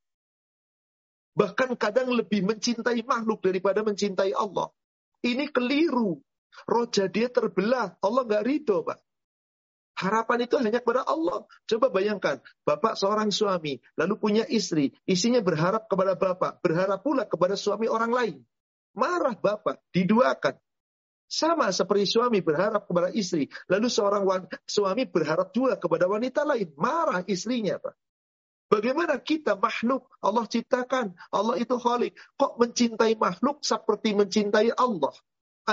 Bahkan kadang lebih mencintai makhluk daripada mencintai Allah. Ini keliru. Roja dia terbelah. Allah nggak ridho, Pak. Harapan itu hanya kepada Allah. Coba bayangkan, bapak seorang suami, lalu punya istri, isinya berharap kepada bapak, berharap pula kepada suami orang lain. Marah bapak, diduakan. Sama seperti suami berharap kepada istri, lalu seorang suami berharap juga kepada wanita lain. Marah istrinya, Pak. Bagaimana kita makhluk Allah ciptakan, Allah itu khalik. Kok mencintai makhluk seperti mencintai Allah?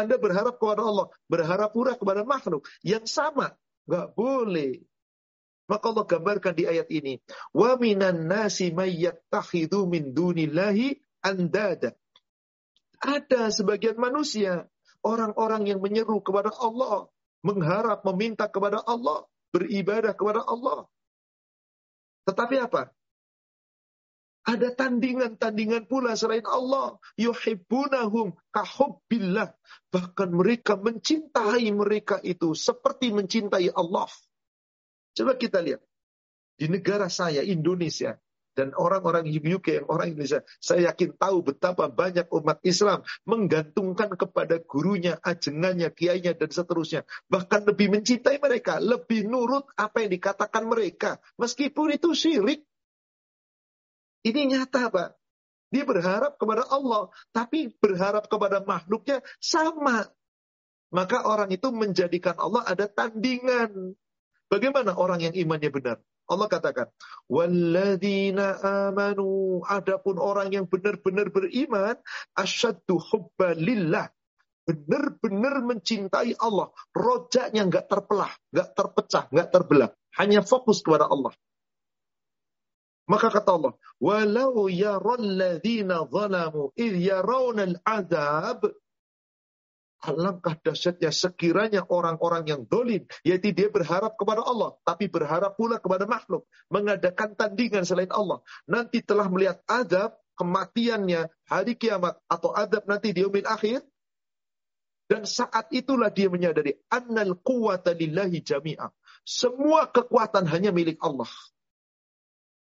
Anda berharap kepada Allah, berharap pula kepada makhluk yang sama. Gak boleh. Maka Allah gambarkan di ayat ini. Wa minan nasi mayyattakhidhu min dunillahi andada. Ada sebagian manusia, orang-orang yang menyeru kepada Allah, mengharap, meminta kepada Allah, beribadah kepada Allah. Tetapi apa? Ada tandingan-tandingan pula selain Allah. Yuhibbunahum kahubbillah. Bahkan mereka mencintai mereka itu seperti mencintai Allah. Coba kita lihat. Di negara saya, Indonesia. Dan orang-orang UK, yang orang Indonesia. Saya yakin tahu betapa banyak umat Islam menggantungkan kepada gurunya, ajengannya, kiainya, dan seterusnya. Bahkan lebih mencintai mereka. Lebih nurut apa yang dikatakan mereka. Meskipun itu syirik. Ini nyata, Pak. Dia berharap kepada Allah, tapi berharap kepada makhluknya sama. Maka orang itu menjadikan Allah ada tandingan. Bagaimana orang yang imannya benar? Allah katakan, "Walladzina amanu." Adapun orang yang benar-benar beriman, asyaddu hubba lillah. Benar-benar mencintai Allah. Rojaknya nggak terpelah, nggak terpecah, nggak terbelah. Hanya fokus kepada Allah. Maka kata Allah, walau yaralladzina zalamu idh yarawna al-azab Alangkah dahsyatnya sekiranya orang-orang yang dolim, yaitu dia berharap kepada Allah, tapi berharap pula kepada makhluk, mengadakan tandingan selain Allah. Nanti telah melihat adab, kematiannya, hari kiamat, atau adab nanti di umil akhir, dan saat itulah dia menyadari, annal quwata lillahi jami'ah. Semua kekuatan hanya milik Allah.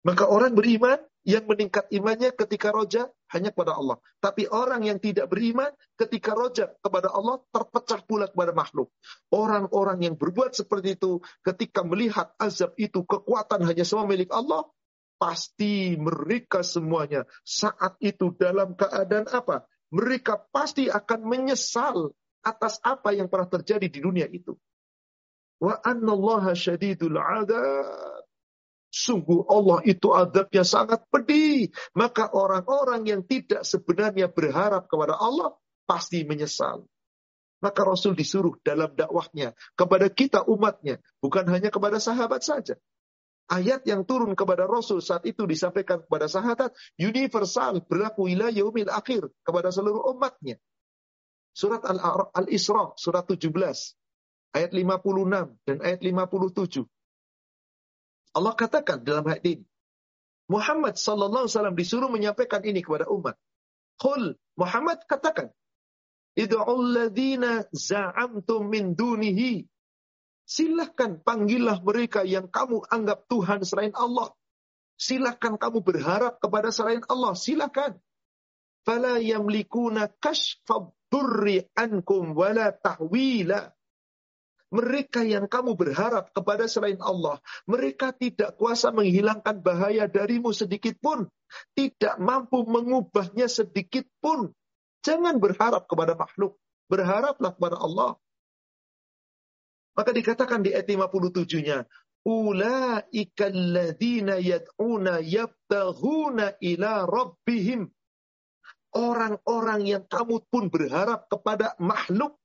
Maka orang beriman yang meningkat imannya ketika roja hanya kepada Allah. Tapi orang yang tidak beriman ketika roja kepada Allah terpecah pula kepada makhluk. Orang-orang yang berbuat seperti itu ketika melihat azab itu kekuatan hanya semua milik Allah. Pasti mereka semuanya saat itu dalam keadaan apa? Mereka pasti akan menyesal atas apa yang pernah terjadi di dunia itu. Wa annallaha syadidul adab Sungguh Allah itu adabnya sangat pedih. Maka orang-orang yang tidak sebenarnya berharap kepada Allah pasti menyesal. Maka Rasul disuruh dalam dakwahnya kepada kita umatnya. Bukan hanya kepada sahabat saja. Ayat yang turun kepada Rasul saat itu disampaikan kepada sahabat universal berlaku ila yaumil akhir kepada seluruh umatnya. Surat Al-Isra, surat 17, ayat 56 dan ayat 57. Allah katakan dalam ayat ini. Muhammad sallallahu alaihi wasallam disuruh menyampaikan ini kepada umat. Qul, Muhammad katakan, Id'ul ladhina za'amtum min dunihi. Silahkan panggillah mereka yang kamu anggap Tuhan selain Allah. Silahkan kamu berharap kepada selain Allah. Silahkan. Fala yamlikuna kashfab durri ankum wala tahwila. Mereka yang kamu berharap kepada selain Allah, mereka tidak kuasa menghilangkan bahaya darimu sedikit pun, tidak mampu mengubahnya sedikit pun. Jangan berharap kepada makhluk, berharaplah kepada Allah. Maka dikatakan di ayat 57-nya, Ulaika yad'una yabtaghuna ila rabbihim. Orang-orang yang kamu pun berharap kepada makhluk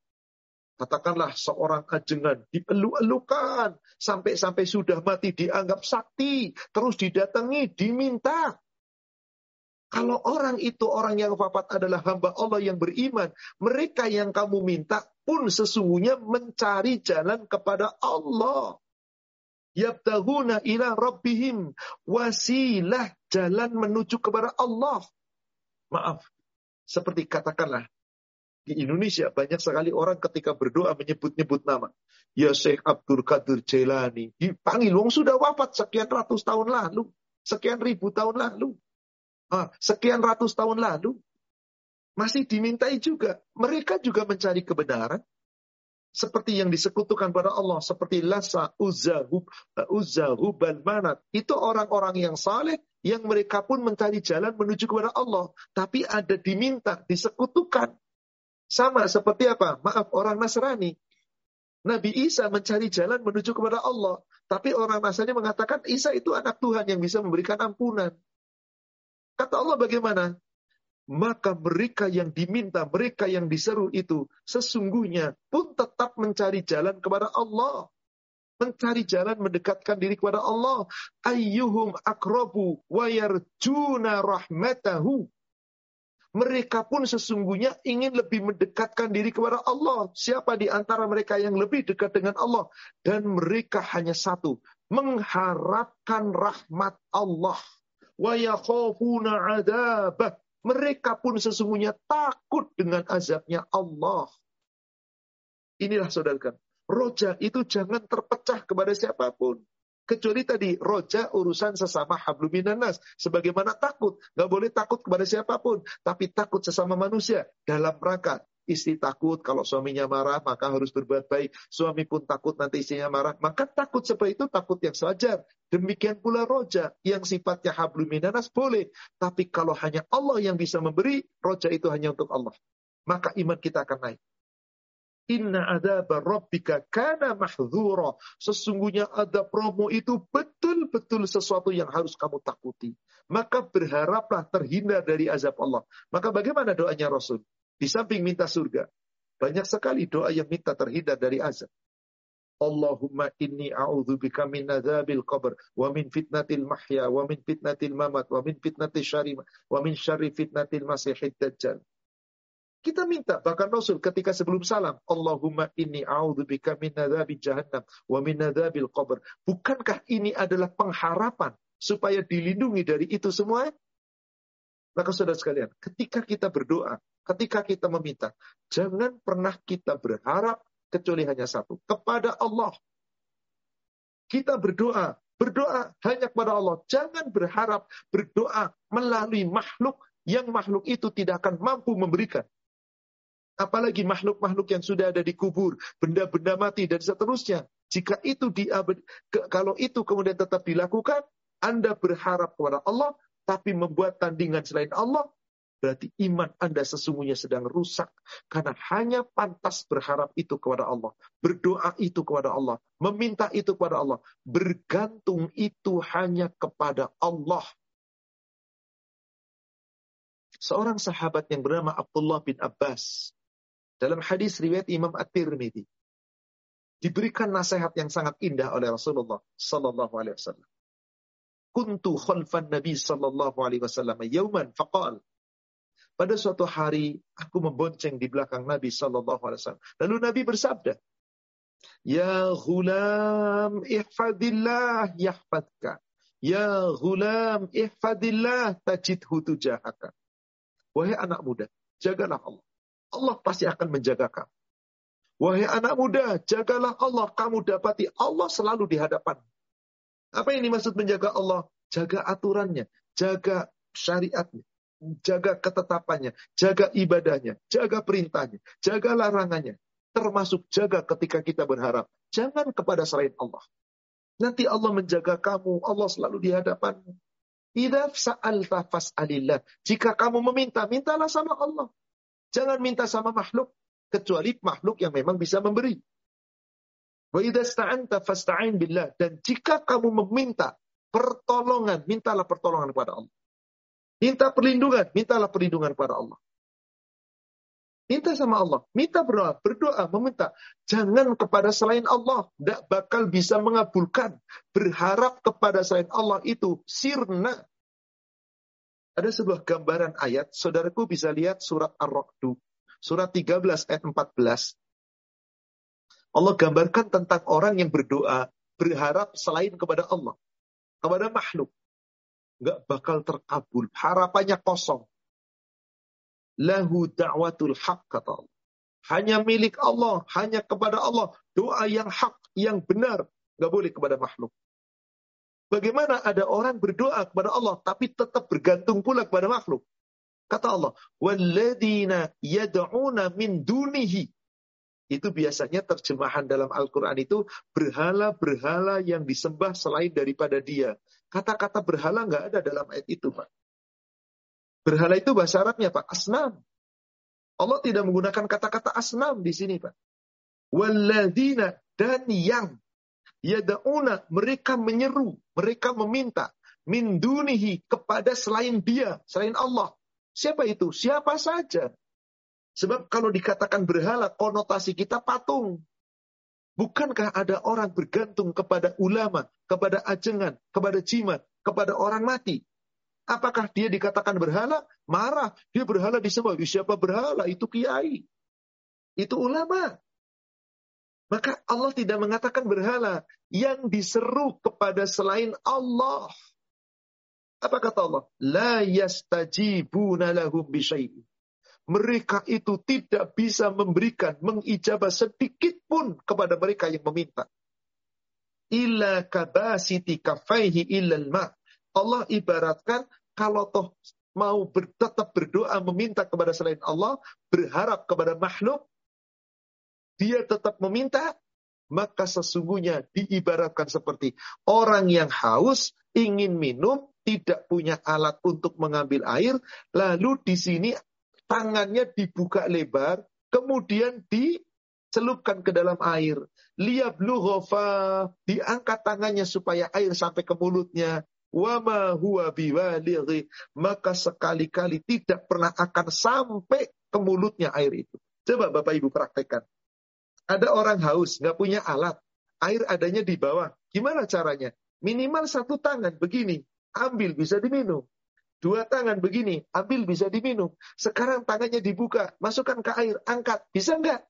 Katakanlah seorang ajengan dielu-elukan sampai-sampai sudah mati dianggap sakti, terus didatangi, diminta. Kalau orang itu orang yang wafat adalah hamba Allah yang beriman, mereka yang kamu minta pun sesungguhnya mencari jalan kepada Allah. Yabtahuna ila rabbihim wasilah jalan menuju kepada Allah. Maaf, seperti katakanlah di Indonesia banyak sekali orang ketika berdoa menyebut-nyebut nama. Ya Syekh Abdul Qadir Jailani. Dipanggil, wong sudah wafat sekian ratus tahun lalu. Sekian ribu tahun lalu. Ah, sekian ratus tahun lalu. Masih dimintai juga. Mereka juga mencari kebenaran. Seperti yang disekutukan pada Allah. Seperti Lasa, Uzza, Hub, Uzza Hubal, Manat. Itu orang-orang yang saleh yang mereka pun mencari jalan menuju kepada Allah. Tapi ada diminta, disekutukan. Sama seperti apa? Maaf, orang Nasrani. Nabi Isa mencari jalan menuju kepada Allah. Tapi orang Nasrani mengatakan Isa itu anak Tuhan yang bisa memberikan ampunan. Kata Allah bagaimana? Maka mereka yang diminta, mereka yang diseru itu, sesungguhnya pun tetap mencari jalan kepada Allah. Mencari jalan mendekatkan diri kepada Allah. Ayyuhum akrobu wa yarjuna rahmatahu mereka pun sesungguhnya ingin lebih mendekatkan diri kepada Allah. Siapa di antara mereka yang lebih dekat dengan Allah? Dan mereka hanya satu, mengharapkan rahmat Allah. Mereka pun sesungguhnya takut dengan azabnya Allah. Inilah saudara. Roja itu jangan terpecah kepada siapa pun. Kecuali tadi roja urusan sesama habluminan nas. Sebagaimana takut. Gak boleh takut kepada siapa pun. Tapi takut sesama manusia. Dalam rangka istri takut kalau suaminya marah maka harus berbuat baik. Suami pun takut nanti istrinya marah. Maka takut seperti itu takut yang sewajar. Demikian pula roja yang sifatnya habluminanas boleh. Tapi kalau hanya Allah yang bisa memberi, roja itu hanya untuk Allah. Maka iman kita akan naik. Inna adaba rabbika kana mahdzura. Sesungguhnya ada promo itu betul-betul sesuatu yang harus kamu takuti. Maka berharaplah terhindar dari azab Allah. Maka bagaimana doanya Rasul? Di samping minta surga. Banyak sekali doa yang minta terhindar dari azab. Allahumma inni a'udzubika min adzabil qabr wa min fitnatil mahya wa min fitnatil mamat wa min fitnatil syarima wa min syarri fitnatil masihid dajjal. Kita minta bahkan Rasul ketika sebelum salam, Allahumma inni a'udzubika min adzabi jahannam wa min adzabil qabr. Bukankah ini adalah pengharapan supaya dilindungi dari itu semua? Maka saudara sekalian, ketika kita berdoa, ketika kita meminta, jangan pernah kita berharap kecuali hanya satu, kepada Allah. Kita berdoa, berdoa hanya kepada Allah. Jangan berharap berdoa melalui makhluk yang makhluk itu tidak akan mampu memberikan. Apalagi makhluk-makhluk yang sudah ada di kubur, benda-benda mati dan seterusnya. Jika itu di kalau itu kemudian tetap dilakukan, Anda berharap kepada Allah, tapi membuat tandingan selain Allah, berarti iman Anda sesungguhnya sedang rusak. Karena hanya pantas berharap itu kepada Allah. Berdoa itu kepada Allah. Meminta itu kepada Allah. Bergantung itu hanya kepada Allah. Seorang sahabat yang bernama Abdullah bin Abbas dalam hadis riwayat Imam At-Tirmidzi diberikan nasihat yang sangat indah oleh Rasulullah sallallahu alaihi wasallam. Kuntu khalfan Nabi sallallahu alaihi wasallam yauman faqal pada suatu hari aku membonceng di belakang Nabi sallallahu alaihi wasallam. Lalu Nabi bersabda, "Ya ghulam ihfadillah yahfadka. Ya ghulam ihfadillah tajidhu tujahaka." Wahai anak muda, jagalah Allah. Allah pasti akan menjaga kamu. Wahai anak muda, jagalah Allah. Kamu dapati Allah selalu di hadapan. Apa ini maksud menjaga Allah? Jaga aturannya, jaga syariatnya, jaga ketetapannya, jaga ibadahnya, jaga perintahnya, jaga larangannya. Termasuk jaga ketika kita berharap. Jangan kepada selain Allah. Nanti Allah menjaga kamu, Allah selalu di hadapanmu. Jika kamu meminta, mintalah sama Allah. Jangan minta sama makhluk kecuali makhluk yang memang bisa memberi. Billah dan jika kamu meminta pertolongan, mintalah pertolongan kepada Allah. Minta perlindungan, mintalah perlindungan kepada Allah. Minta sama Allah, minta berdoa, berdoa, meminta. Jangan kepada selain Allah, tidak bakal bisa mengabulkan. Berharap kepada selain Allah itu sirna. Ada sebuah gambaran ayat, saudaraku bisa lihat surat Ar-Ra'du, surat 13 ayat 14. Allah gambarkan tentang orang yang berdoa, berharap selain kepada Allah, kepada makhluk. Nggak bakal terkabul, harapannya kosong lahu da'watul haq kata Allah. Hanya milik Allah, hanya kepada Allah. Doa yang hak, yang benar. Nggak boleh kepada makhluk. Bagaimana ada orang berdoa kepada Allah tapi tetap bergantung pula kepada makhluk? Kata Allah, "Walladzina yad'una min dunihi." Itu biasanya terjemahan dalam Al-Qur'an itu berhala-berhala yang disembah selain daripada Dia. Kata-kata berhala nggak ada dalam ayat itu, Pak. Berhala itu bahasa Arabnya, Pak, asnam. Allah tidak menggunakan kata-kata asnam di sini, Pak. Walladzina dan yang yada'una mereka menyeru, mereka meminta min dunihi kepada selain dia, selain Allah. Siapa itu? Siapa saja. Sebab kalau dikatakan berhala, konotasi kita patung. Bukankah ada orang bergantung kepada ulama, kepada ajengan, kepada jimat, kepada orang mati? Apakah dia dikatakan berhala? Marah. Dia berhala disebut. Siapa berhala? Itu kiai. Itu ulama. Maka Allah tidak mengatakan berhala. Yang diseru kepada selain Allah. Apa kata Allah? La yastajibuna lahum bisyai'in. Mereka itu tidak bisa memberikan, mengijabah sedikit pun kepada mereka yang meminta. Illa kabasiti kafaihi illal ma' Allah ibaratkan kalau toh mau ber, tetap berdoa meminta kepada selain Allah, berharap kepada makhluk, dia tetap meminta, maka sesungguhnya diibaratkan seperti orang yang haus ingin minum, tidak punya alat untuk mengambil air, lalu di sini tangannya dibuka lebar, kemudian dicelupkan ke dalam air. Liablughofa, diangkat tangannya supaya air sampai ke mulutnya wama huwa biwalighi maka sekali-kali tidak pernah akan sampai ke mulutnya air itu. Coba Bapak Ibu praktekkan. Ada orang haus, nggak punya alat. Air adanya di bawah. Gimana caranya? Minimal satu tangan begini. Ambil bisa diminum. Dua tangan begini. Ambil bisa diminum. Sekarang tangannya dibuka. Masukkan ke air. Angkat. Bisa nggak?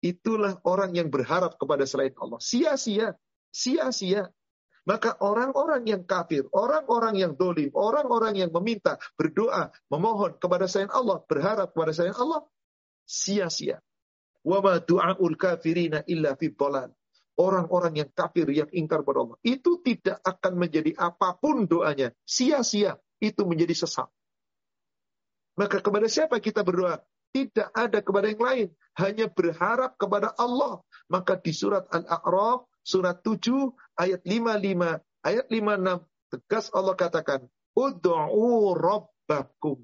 Itulah orang yang berharap kepada selain Allah. Sia-sia. Sia-sia. Maka orang-orang yang kafir, orang-orang yang dolim, orang-orang yang meminta, berdoa, memohon kepada selain Allah, berharap kepada selain Allah, sia-sia. Wa du'aul kafirina illa fi Orang-orang yang kafir, yang ingkar pada Allah. Itu tidak akan menjadi apa pun doanya. Sia-sia. Itu menjadi sesat. Maka kepada siapa kita berdoa? Tidak ada kepada yang lain. Hanya berharap kepada Allah. Maka di surat Al-A'raf surat 7 ayat 55 ayat 56 tegas Allah katakan ud'u rabbakum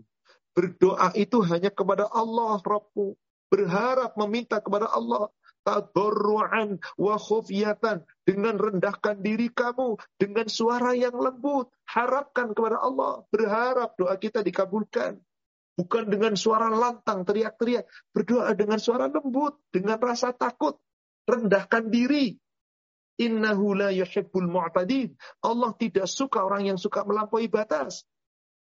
berdoa itu hanya kepada Allah Rabbmu berharap meminta kepada Allah tadarruan wa khufyatan dengan rendahkan diri kamu dengan suara yang lembut. Harapkan kepada Allah berharap doa kita dikabulkan. Bukan dengan suara lantang teriak-teriak. Berdoa dengan suara lembut dengan rasa takut. Rendahkan diri. Innahu la yuhibbul mu'tadin. Allah tidak suka orang yang suka melampaui batas.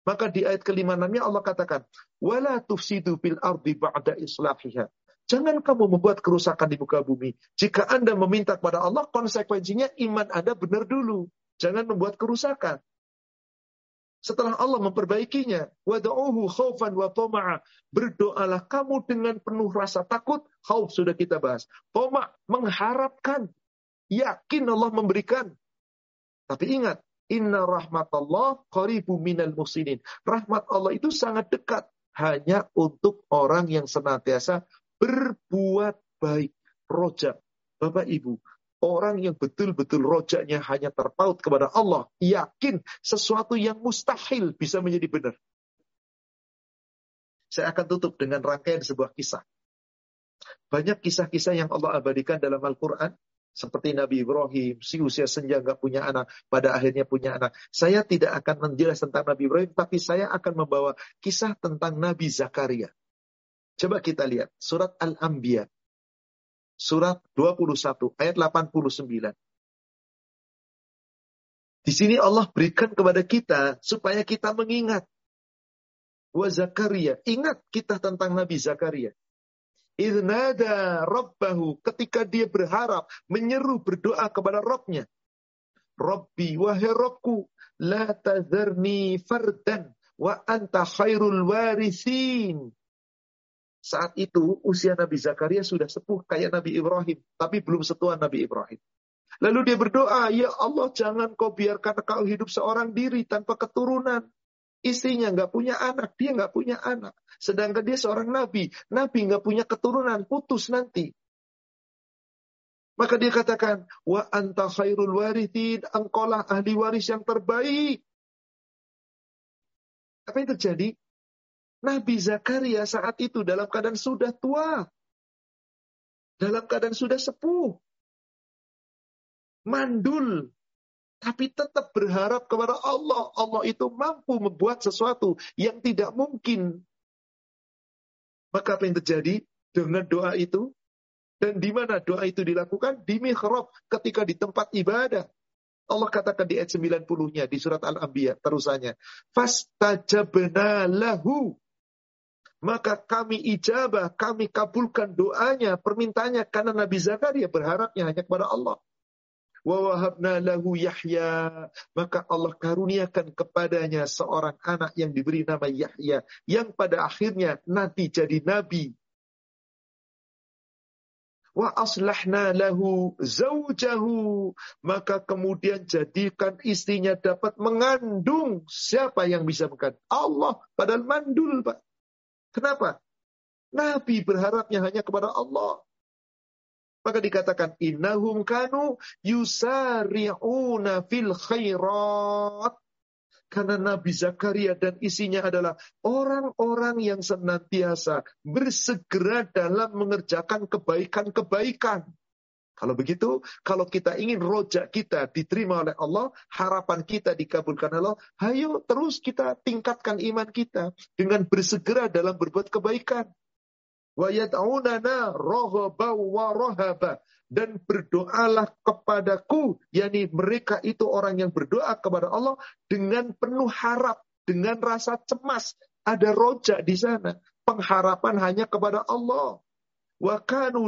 Maka di ayat kelima enamnya Allah katakan, wala tufsidu fil ardi ba'da islahiha. Jangan kamu membuat kerusakan di muka bumi. Jika Anda meminta kepada Allah, konsekuensinya iman Anda benar dulu. Jangan membuat kerusakan. Setelah Allah memperbaikinya, wad'uhu khaufan wa tama'a. Berdoalah kamu dengan penuh rasa takut, khauf sudah kita bahas. Tama' mengharapkan, yakin Allah memberikan. Tapi ingat, inna rahmatallah qaribu minal musinin. Rahmat Allah itu sangat dekat hanya untuk orang yang senantiasa berbuat baik. Rojak. Bapak Ibu, orang yang betul-betul rojaknya hanya terpaut kepada Allah, yakin sesuatu yang mustahil bisa menjadi benar. Saya akan tutup dengan rangkaian sebuah kisah. Banyak kisah-kisah yang Allah abadikan dalam Al-Quran. Seperti Nabi Ibrahim, si usia senja nggak punya anak, pada akhirnya punya anak. Saya tidak akan menjelas tentang Nabi Ibrahim, tapi saya akan membawa kisah tentang Nabi Zakaria. Coba kita lihat, surat Al-Anbiya surat 21 ayat 89. Di sini Allah berikan kepada kita supaya kita mengingat. Wa Zakaria. Ingat kita tentang Nabi Zakaria. Idnada Rabbahu. Ketika dia berharap, menyeru berdoa kepada Rabbnya. Rabbi, wahai Rabbku, la tazarni fardan wa anta khairul warithin. Saat itu usia Nabi Zakaria sudah sepuh kayak Nabi Ibrahim, tapi belum setua Nabi Ibrahim. Lalu dia berdoa, ya Allah jangan kau biarkan kau hidup seorang diri tanpa keturunan. Istrinya nggak punya anak, dia nggak punya anak. Sedangkan dia seorang nabi, nabi nggak punya keturunan, putus nanti. Maka dia katakan, wa anta khairul warithin, engkaulah ahli waris yang terbaik. Apa yang terjadi? Nabi Zakaria saat itu dalam keadaan sudah tua. Dalam keadaan sudah sepuh. Mandul. Tapi tetap berharap kepada Allah. Allah itu mampu membuat sesuatu yang tidak mungkin. Maka apa yang terjadi dengan doa itu? Dan di mana doa itu dilakukan? Di mihrab ketika di tempat ibadah. Allah katakan di ayat 90-nya di surat Al-Anbiya terusannya. Fastajabna lahu maka kami ijabah, kami kabulkan doanya, permintaannya karena Nabi Zakaria berharapnya hanya kepada Allah. Wa wahabna lahu Yahya, maka Allah karuniakan kepadanya seorang anak yang diberi nama Yahya, yang pada akhirnya nanti jadi nabi. Wa aslahna lahu zaujahu, maka kemudian jadikan istrinya dapat mengandung. Siapa yang bisa mengandung? Allah, padahal mandul, Pak. Kenapa? Nabi berharapnya hanya kepada Allah. Maka dikatakan innahum kanu yusari'una fil khairat. Karena Nabi Zakaria dan isinya adalah orang-orang yang senantiasa bersegera dalam mengerjakan kebaikan-kebaikan. Kalau begitu, kalau kita ingin rojak kita diterima oleh Allah, harapan kita dikabulkan Allah, ayo terus kita tingkatkan iman kita dengan bersegera dalam berbuat kebaikan. Wa. Dan berdoalah kepadaku, yakni mereka itu orang yang berdoa kepada Allah dengan penuh harap, dengan rasa cemas. Ada rojak di sana. Pengharapan hanya kepada Allah. Wa kanu.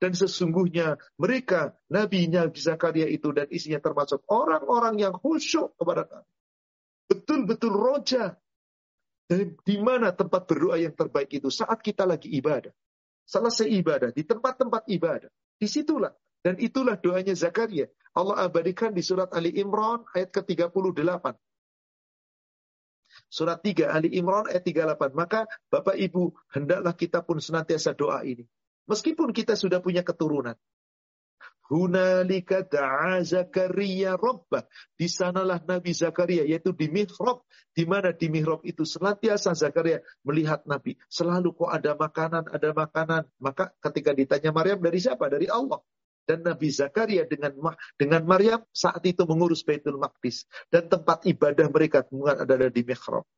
Dan sesungguhnya mereka, Nabi Nabi Zakaria itu dan isinya termasuk orang-orang yang khusyuk kepada kami. Betul-betul roja. Dan di mana tempat berdoa yang terbaik itu? Saat kita lagi ibadah. Selesai ibadah, di tempat-tempat ibadah. Di situlah. Dan itulah doanya Zakaria. Allah abadikan di surat Ali Imran ayat ke-38. Surat 3 Ali Imran ayat 38. Maka Bapak Ibu, hendaklah kita pun senantiasa doa ini. Meskipun kita sudah punya keturunan. Hunalika da'a Zakaria Rabbah. Di sanalah Nabi Zakaria, yaitu di mihrab. Di mana di mihrab itu senantiasa Zakaria melihat Nabi. Selalu kok ada makanan, ada makanan. Maka ketika ditanya Maryam, dari siapa? Dari Allah dan Nabi Zakaria dengan dengan Maryam saat itu mengurus Baitul Maqdis dan tempat ibadah mereka adalah di mihrab.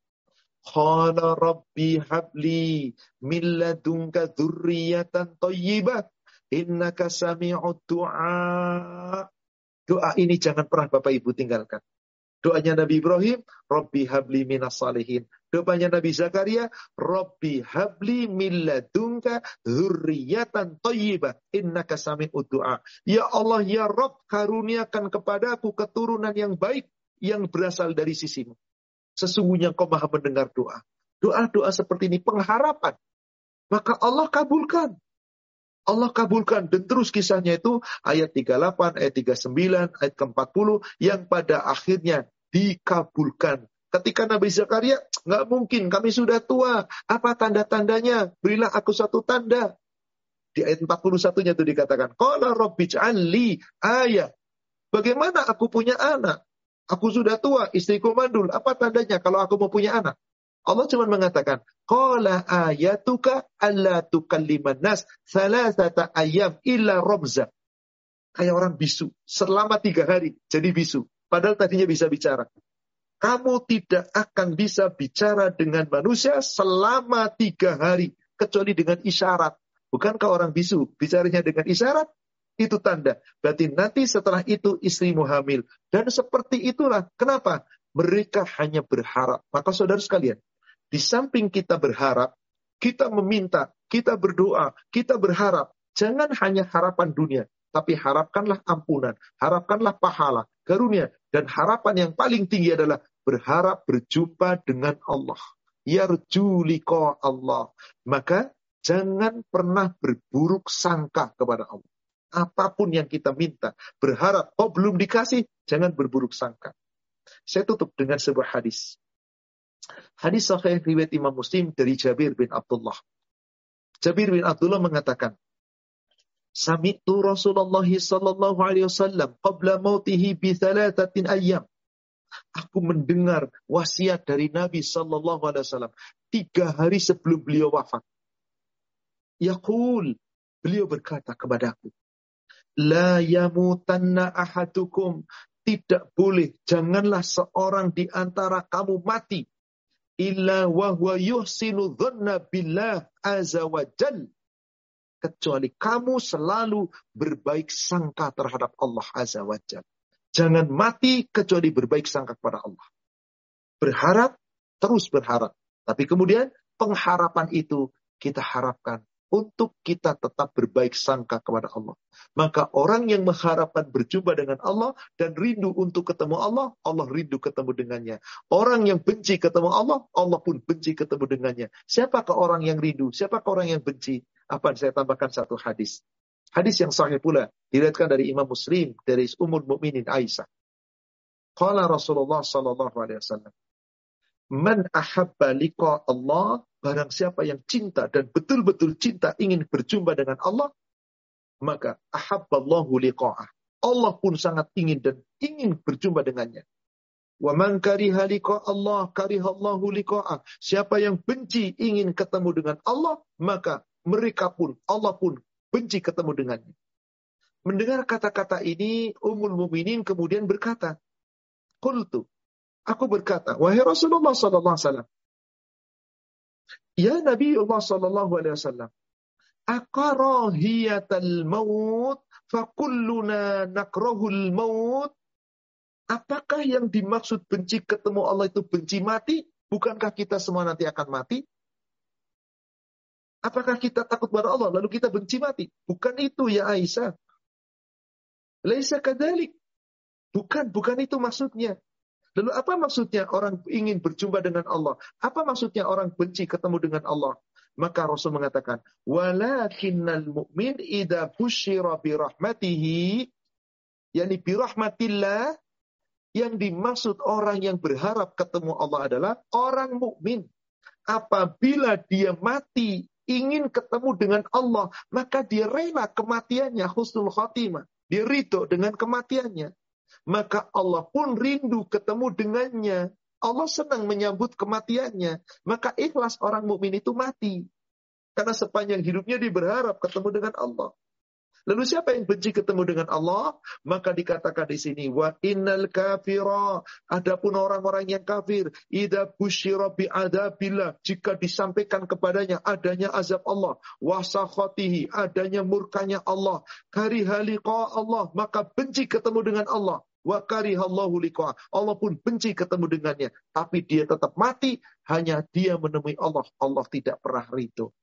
Qala rabbi habli min ladunka innaka sami'ud du'a. Doa ini jangan pernah Bapak Ibu tinggalkan. Doanya Nabi Ibrahim, Rabbi habli minas salihin. Doanya Nabi Zakaria, Rabbi habli min ladunka dzurriyyatan thayyibah innaka sami'ud du'a. Ya Allah, ya Rabb, karuniakan kepadaku keturunan yang baik. yang berasal dari sisimu. Sesungguhnya kau maha mendengar doa. Doa-doa seperti ini pengharapan. Maka Allah kabulkan. Allah kabulkan. Dan terus kisahnya itu ayat 38, ayat 39, ayat ke-40 yang pada akhirnya dikabulkan. Ketika Nabi Zakaria, nggak mungkin, kami sudah tua. Apa tanda-tandanya? Berilah aku satu tanda. Di ayat 41-nya itu dikatakan, Qala rabbi'j'al li ayat. Bagaimana aku punya anak? Aku sudah tua, istriku mandul. Apa tandanya kalau aku mau punya anak? Allah cuma mengatakan, Qala ayatuka alla tukalliman nas salasata ayam illa robza. Kayak orang bisu. Selama tiga hari jadi bisu. Padahal tadinya bisa bicara. Kamu tidak akan bisa bicara dengan manusia selama tiga hari. Kecuali dengan isyarat. Bukankah orang bisu bicaranya dengan isyarat? Itu tanda. Berarti nanti setelah itu istrimu hamil. Dan seperti itulah. Kenapa? Mereka hanya berharap. Maka saudara sekalian, di samping kita berharap, kita meminta, kita berdoa, kita berharap. Jangan hanya harapan dunia, tapi harapkanlah ampunan, harapkanlah pahala, karunia, dan harapan yang paling tinggi adalah berharap berjumpa dengan Allah. Yarju Allah. Maka jangan pernah berburuk sangka kepada Allah. Apa pun yang kita minta, berharap, oh belum dikasih, jangan berburuk sangka. Saya tutup dengan sebuah hadis. Hadis sahih riwayat Imam Muslim dari Jabir bin Abdullah. Jabir bin Abdullah mengatakan, Sami'tu Rasulullah sallallahu alaihi wasallam qabla mautihi bi thalathatin ayyam. Aku mendengar wasiat dari Nabi sallallahu alaihi wasallam tiga hari sebelum beliau wafat. Yaqul, beliau berkata kepadaku, La yamutanna ahadukum. Tidak boleh, janganlah seorang di antara kamu mati. Illa wahwa yuhsinu dhanna wa. Kecuali kamu selalu berbaik sangka terhadap Allah azza wa jal. Jangan mati kecuali berbaik sangka kepada Allah. Berharap, terus berharap. Tapi kemudian pengharapan itu kita harapkan untuk kita tetap berbaik sangka kepada Allah. Maka orang yang mengharapkan berjumpa dengan Allah dan rindu untuk ketemu Allah, Allah rindu ketemu dengannya. Orang yang benci ketemu Allah, Allah pun benci ketemu dengannya. Siapakah orang yang rindu? Siapakah orang yang benci? Apa saya tambahkan satu hadis. Hadis yang sahih pula diriwayatkan dari Imam Muslim dari Ummul Mukminin Aisyah. Qala Rasulullah sallallahu alaihi wasallam, "Man ahabba liqa Allah Barang siapa yang cinta dan betul-betul cinta ingin berjumpa dengan Allah, maka ahabballahu liqa'ah. Allah pun sangat ingin dan ingin berjumpa dengannya. Wa man kariha Allah karihallahu liqa'ah. Siapa yang benci ingin ketemu dengan Allah, maka mereka pun Allah pun benci ketemu dengannya. Mendengar kata-kata ini, Ummul Mukminin kemudian berkata, "Qultu, aku berkata, wahai Rasulullah sallallahu alaihi wasallam, Ya Nabi Allah sallallahu alaihi wasallam, akarahiyatal maut fakulluna nakrahul maut. Apakah yang dimaksud benci ketemu Allah itu benci mati? Bukankah kita semua nanti akan mati? Apakah kita takut pada Allah lalu kita benci mati? Bukan itu ya Aisyah. Laisa kadalik. Bukan, bukan itu maksudnya. Lalu apa maksudnya orang ingin berjumpa dengan Allah? Apa maksudnya orang benci ketemu dengan Allah? Maka Rasul mengatakan, "Walakinnal mu'min idza busyira bi rahmatihi" yakni bi rahmatillah yang dimaksud orang yang berharap ketemu Allah adalah orang mukmin. Apabila dia mati ingin ketemu dengan Allah, maka dia rela kematiannya husnul khotimah. Dia ridho dengan kematiannya maka Allah pun rindu ketemu dengannya. Allah senang menyambut kematiannya. Maka ikhlas orang mukmin itu mati. Karena sepanjang hidupnya dia berharap ketemu dengan Allah. Lalu siapa yang benci ketemu dengan Allah? Maka dikatakan di sini wa innal kafira. Adapun orang-orang yang kafir, idza busyira bi adabillah, jika disampaikan kepadanya adanya azab Allah, wa sakhatihi, adanya murkanya Allah, liqa Allah, maka benci ketemu dengan Allah. Wa karihallahu. Allah pun benci ketemu dengannya, tapi dia tetap mati hanya dia menemui Allah. Allah tidak pernah ridho.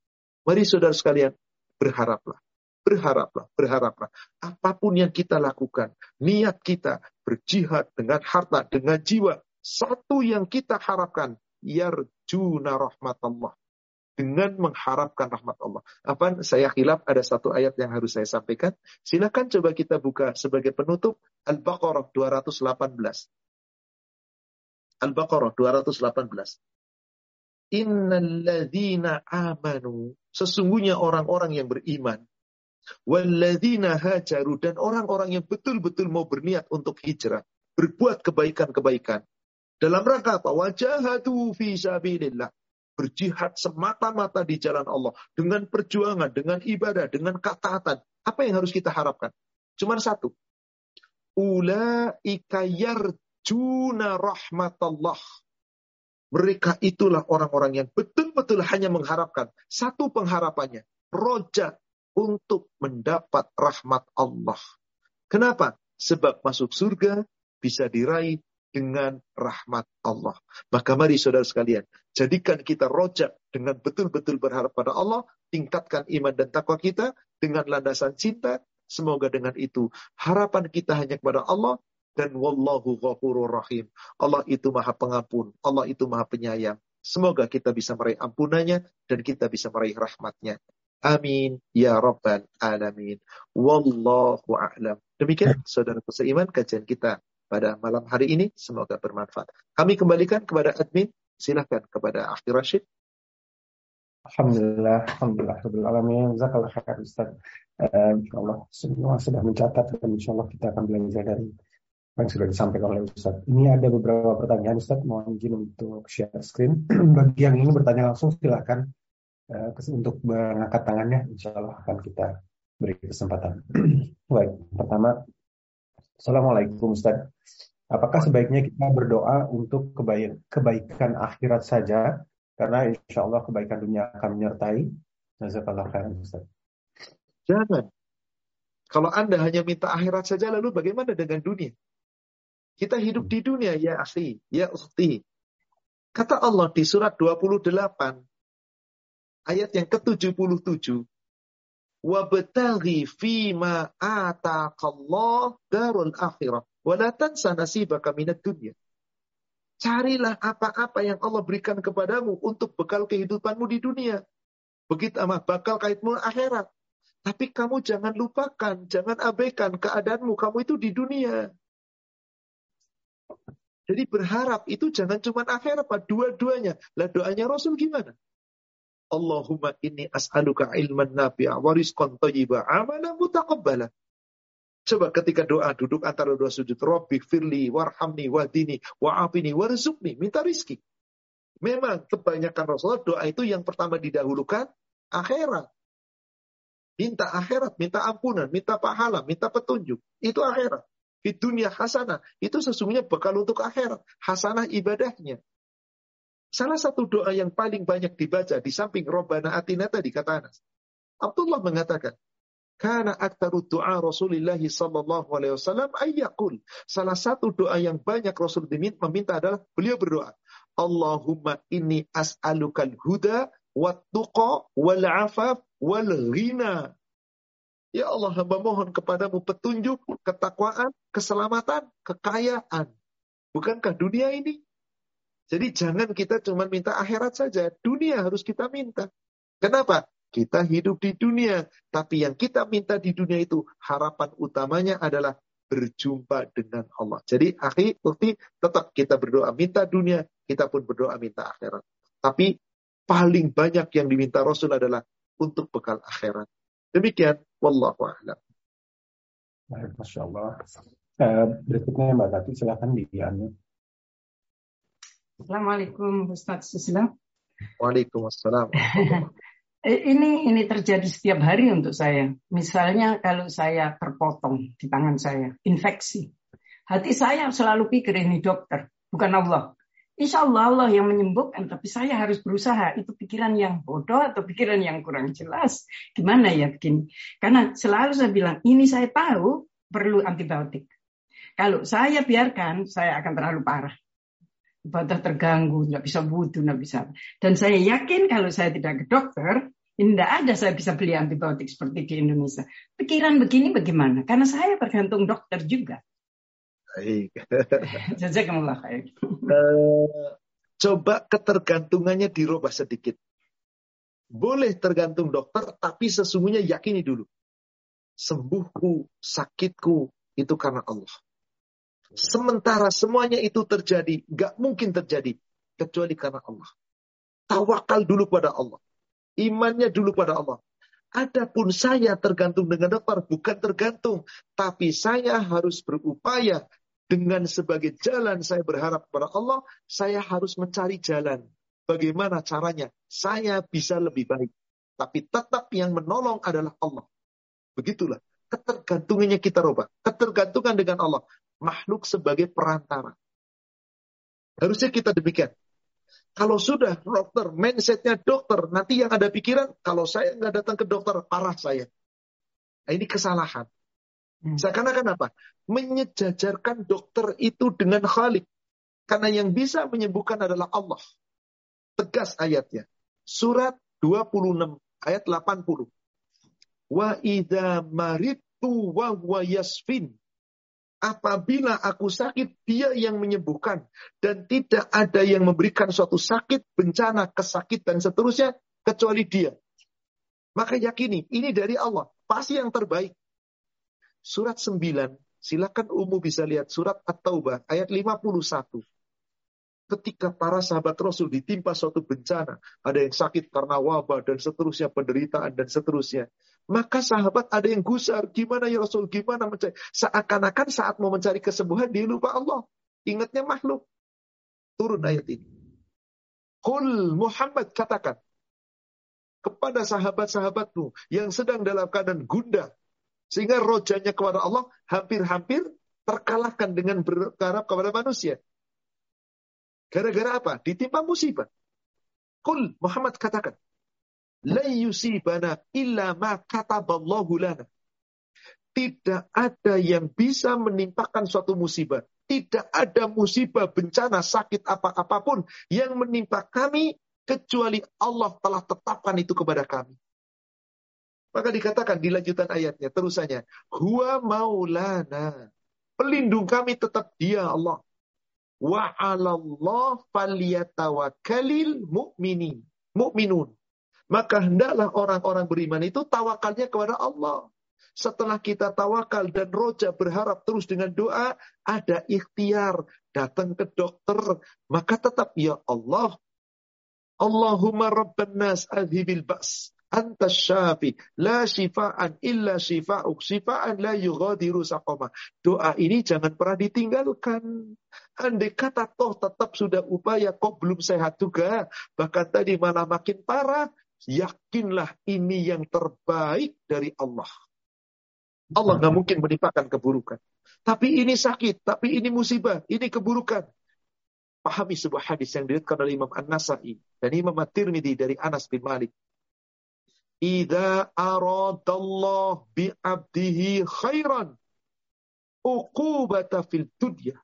Mari saudara sekalian, berharaplah Berharaplah, berharaplah. Apa pun yang kita lakukan, niat kita, berjihad dengan harta, dengan jiwa. Satu yang kita harapkan, yarjuna rahmat Allah. Dengan mengharapkan rahmat Allah. Apa saya hilaf ada satu ayat yang harus saya sampaikan. Silakan coba kita buka sebagai penutup Al-Baqarah 218. Al-Baqarah 218. Innalladzina amanu. Sesungguhnya orang-orang yang beriman. Walladzina hajaru. Dan orang-orang yang betul-betul mau berniat untuk hijrah. Berbuat kebaikan-kebaikan. Dalam rangka apa? Wajahatu fi sabilillah. Berjihad semata-mata di jalan Allah. Dengan perjuangan, dengan ibadah, dengan ketaatan. Apa yang harus kita harapkan? Cuma satu. Ula'ika yarjuna rahmatallah. Mereka itulah orang-orang yang betul-betul hanya mengharapkan. Satu pengharapannya. Roja untuk mendapat rahmat Allah. Kenapa? Sebab masuk surga bisa diraih dengan rahmat Allah. Maka mari saudara sekalian, jadikan kita rojak dengan betul-betul berharap pada Allah, tingkatkan iman dan takwa kita dengan landasan cinta. Semoga dengan itu harapan kita hanya kepada Allah dan wallahu ghafurur rahim. Allah itu maha pengampun, Allah itu maha penyayang. Semoga kita bisa meraih ampunannya dan kita bisa meraih rahmatnya. Amin ya rabbal alamin. Wallahu a'lam. Demikian saudara seiman kajian kita pada malam hari ini. Semoga bermanfaat. Kami kembalikan kepada admin. Silahkan kepada Akhir Rashid. Alhamdulillah, Alhamdulillah, Alhamdulillah, Zakallah khair Ustaz. Uh, Allah semua sudah mencatat dan insya Allah kita akan belajar dari yang sudah disampaikan oleh Ustaz. Ini ada beberapa pertanyaan Ustaz, mohon izin untuk share screen. Bagi yang ingin bertanya langsung silahkan uh, untuk mengangkat tangannya, insya Allah akan kita beri kesempatan. Baik, pertama Assalamualaikum Ustaz. Apakah sebaiknya kita berdoa untuk kebaikan akhirat saja? Karena insya Allah kebaikan dunia akan menyertai. Jazakallah khairan Ustaz. Jangan. Kalau Anda hanya minta akhirat saja, lalu bagaimana dengan dunia? Kita hidup di dunia, ya asli, ya ukhti. Kata Allah di surat 28, ayat yang ke-77, wabtaghi fima ataqallah darul akhirah wa la tansa nasibaka minad dunya. Carilah apa-apa yang Allah berikan kepadamu untuk bekal kehidupanmu di dunia. Begitu amat bakal kaitmu akhirat. Tapi kamu jangan lupakan, jangan abaikan keadaanmu kamu itu di dunia. Jadi berharap itu jangan cuma akhirat. Dua-duanya. Lah doanya Rasul gimana? Allahumma inni as'aluka ilman nafi'a wa rizqan thayyiba amalan mutaqabbala. Coba ketika doa duduk antara dua sujud, Rabbi firli warhamni wadini wa'afini warzuqni, minta rizki. Memang kebanyakan Rasulullah doa itu yang pertama didahulukan akhirat. Minta akhirat, minta ampunan, minta pahala, minta petunjuk. Itu akhirat. Di dunia hasanah. Itu sesungguhnya bekal untuk akhirat. Hasanah ibadahnya. Salah satu doa yang paling banyak dibaca di samping Robbana Atina tadi kata Anas. Abdullah mengatakan, karena aktaru doa Rasulullah sallallahu alaihi wasallam ayyakul. Salah satu doa yang banyak Rasul meminta adalah beliau berdoa, Allahumma inni as'alukal huda wa tuqa wal afaf wal ghina. Ya Allah, hamba mohon kepadamu petunjuk, ketakwaan, keselamatan, kekayaan. Bukankah dunia ini jadi jangan kita cuma minta akhirat saja. Dunia harus kita minta. Kenapa? Kita hidup di dunia. Tapi yang kita minta di dunia itu harapan utamanya adalah berjumpa dengan Allah. Jadi akhir bukti tetap kita berdoa minta dunia, kita pun berdoa minta akhirat. Tapi paling banyak yang diminta Rasul adalah untuk bekal akhirat. Demikian, wallahu a'lam. Masya Allah. Uh, berikutnya Mbak Tati, silahkan di Assalamualaikum Ustaz Susila. Waalaikumsalam. Eh, ini ini terjadi setiap hari untuk saya. Misalnya kalau saya terpotong di tangan saya, infeksi. Hati saya selalu pikir ini dokter, bukan Allah. Insya Allah Allah yang menyembuhkan, tapi saya harus berusaha. Itu pikiran yang bodoh atau pikiran yang kurang jelas. Gimana ya begini? Karena selalu saya bilang, ini saya tahu perlu antibiotik. Kalau saya biarkan, saya akan terlalu parah ibadah terganggu, nggak bisa wudhu, nggak bisa. Dan saya yakin kalau saya tidak ke dokter, ini tidak ada saya bisa beli antibiotik seperti di Indonesia. Pikiran begini bagaimana? Karena saya tergantung dokter juga. Baik. Jazakumullah khair. Uh, coba ketergantungannya dirubah sedikit. Boleh tergantung dokter, tapi sesungguhnya yakini dulu. Sembuhku, sakitku, itu karena Allah. Sementara semuanya itu terjadi, gak mungkin terjadi. Kecuali karena Allah. Tawakal dulu pada Allah. Imannya dulu pada Allah. Adapun saya tergantung dengan dokter, bukan tergantung. Tapi saya harus berupaya dengan sebagai jalan saya berharap kepada Allah, saya harus mencari jalan. Bagaimana caranya? Saya bisa lebih baik. Tapi tetap yang menolong adalah Allah. Begitulah. Ketergantungannya kita robah. Ketergantungan dengan Allah. Makhluk sebagai perantara. Harusnya kita demikian. Kalau sudah dokter, mindsetnya dokter, nanti yang ada pikiran, kalau saya nggak datang ke dokter, parah saya. Nah, ini kesalahan. Hmm. Seakan-akan apa? Menyejajarkan dokter itu dengan Khalik. Karena yang bisa menyembuhkan adalah Allah. Tegas ayatnya. Surat 26 ayat 80. Wa idza maritu wa yasfin apabila aku sakit, dia yang menyembuhkan. Dan tidak ada yang memberikan suatu sakit, bencana, kesakit, dan seterusnya, kecuali dia. Maka yakini, ini dari Allah. Pasti yang terbaik. Surat 9, silakan umum bisa lihat surat At-Taubah, ayat 51 ketika para sahabat Rasul ditimpa suatu bencana, ada yang sakit karena wabah dan seterusnya, penderitaan dan seterusnya. Maka sahabat ada yang gusar, gimana ya Rasul, gimana mencari? Seakan-akan saat mau mencari kesembuhan, dia lupa Allah. Ingatnya makhluk. Turun ayat ini. Kul Muhammad katakan kepada sahabat-sahabatmu yang sedang dalam keadaan gundah. Sehingga rojanya kepada Allah hampir-hampir terkalahkan dengan berharap kepada manusia. Gara-gara apa? Ditimpa musibah. Kul Muhammad katakan, La yusibana illa ma kataballahu lana. Tidak ada yang bisa menimpakan suatu musibah. Tidak ada musibah, bencana, sakit apa-apapun yang menimpa kami kecuali Allah telah tetapkan itu kepada kami. Maka dikatakan di lanjutan ayatnya terusannya, huwa maulana. Pelindung kami tetap dia Allah. Wa 'alallah falyatawakkalil mu'minin. Mu'minun. Maka hendaklah orang-orang beriman itu tawakalnya kepada Allah. Setelah kita tawakal dan roja berharap terus dengan doa, ada ikhtiar, datang ke dokter, maka tetap ya Allah. Allahumma rabban nas adhibil ba's. Anta syafi. La shifa'an illa shifa'uk. Shifa'an la yughadiru saqama. Doa ini jangan pernah ditinggalkan. Andai kata toh tetap sudah upaya kok belum sehat juga. Bahkan tadi malah makin parah yakinlah ini yang terbaik dari Allah. Allah nggak mungkin menimpakan keburukan. Tapi ini sakit, tapi ini musibah, ini keburukan. Pahami sebuah hadis yang diriwayatkan oleh Imam An-Nasai dan Imam At-Tirmidzi dari Anas bin Malik. Idza aradallah bi 'abdihi khairan uqubata fil dunya.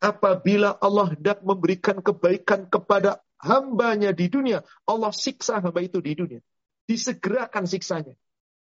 Apabila Allah hendak memberikan kebaikan kepada hambanya di dunia, Allah siksa hamba itu di dunia. Disegerakan siksanya.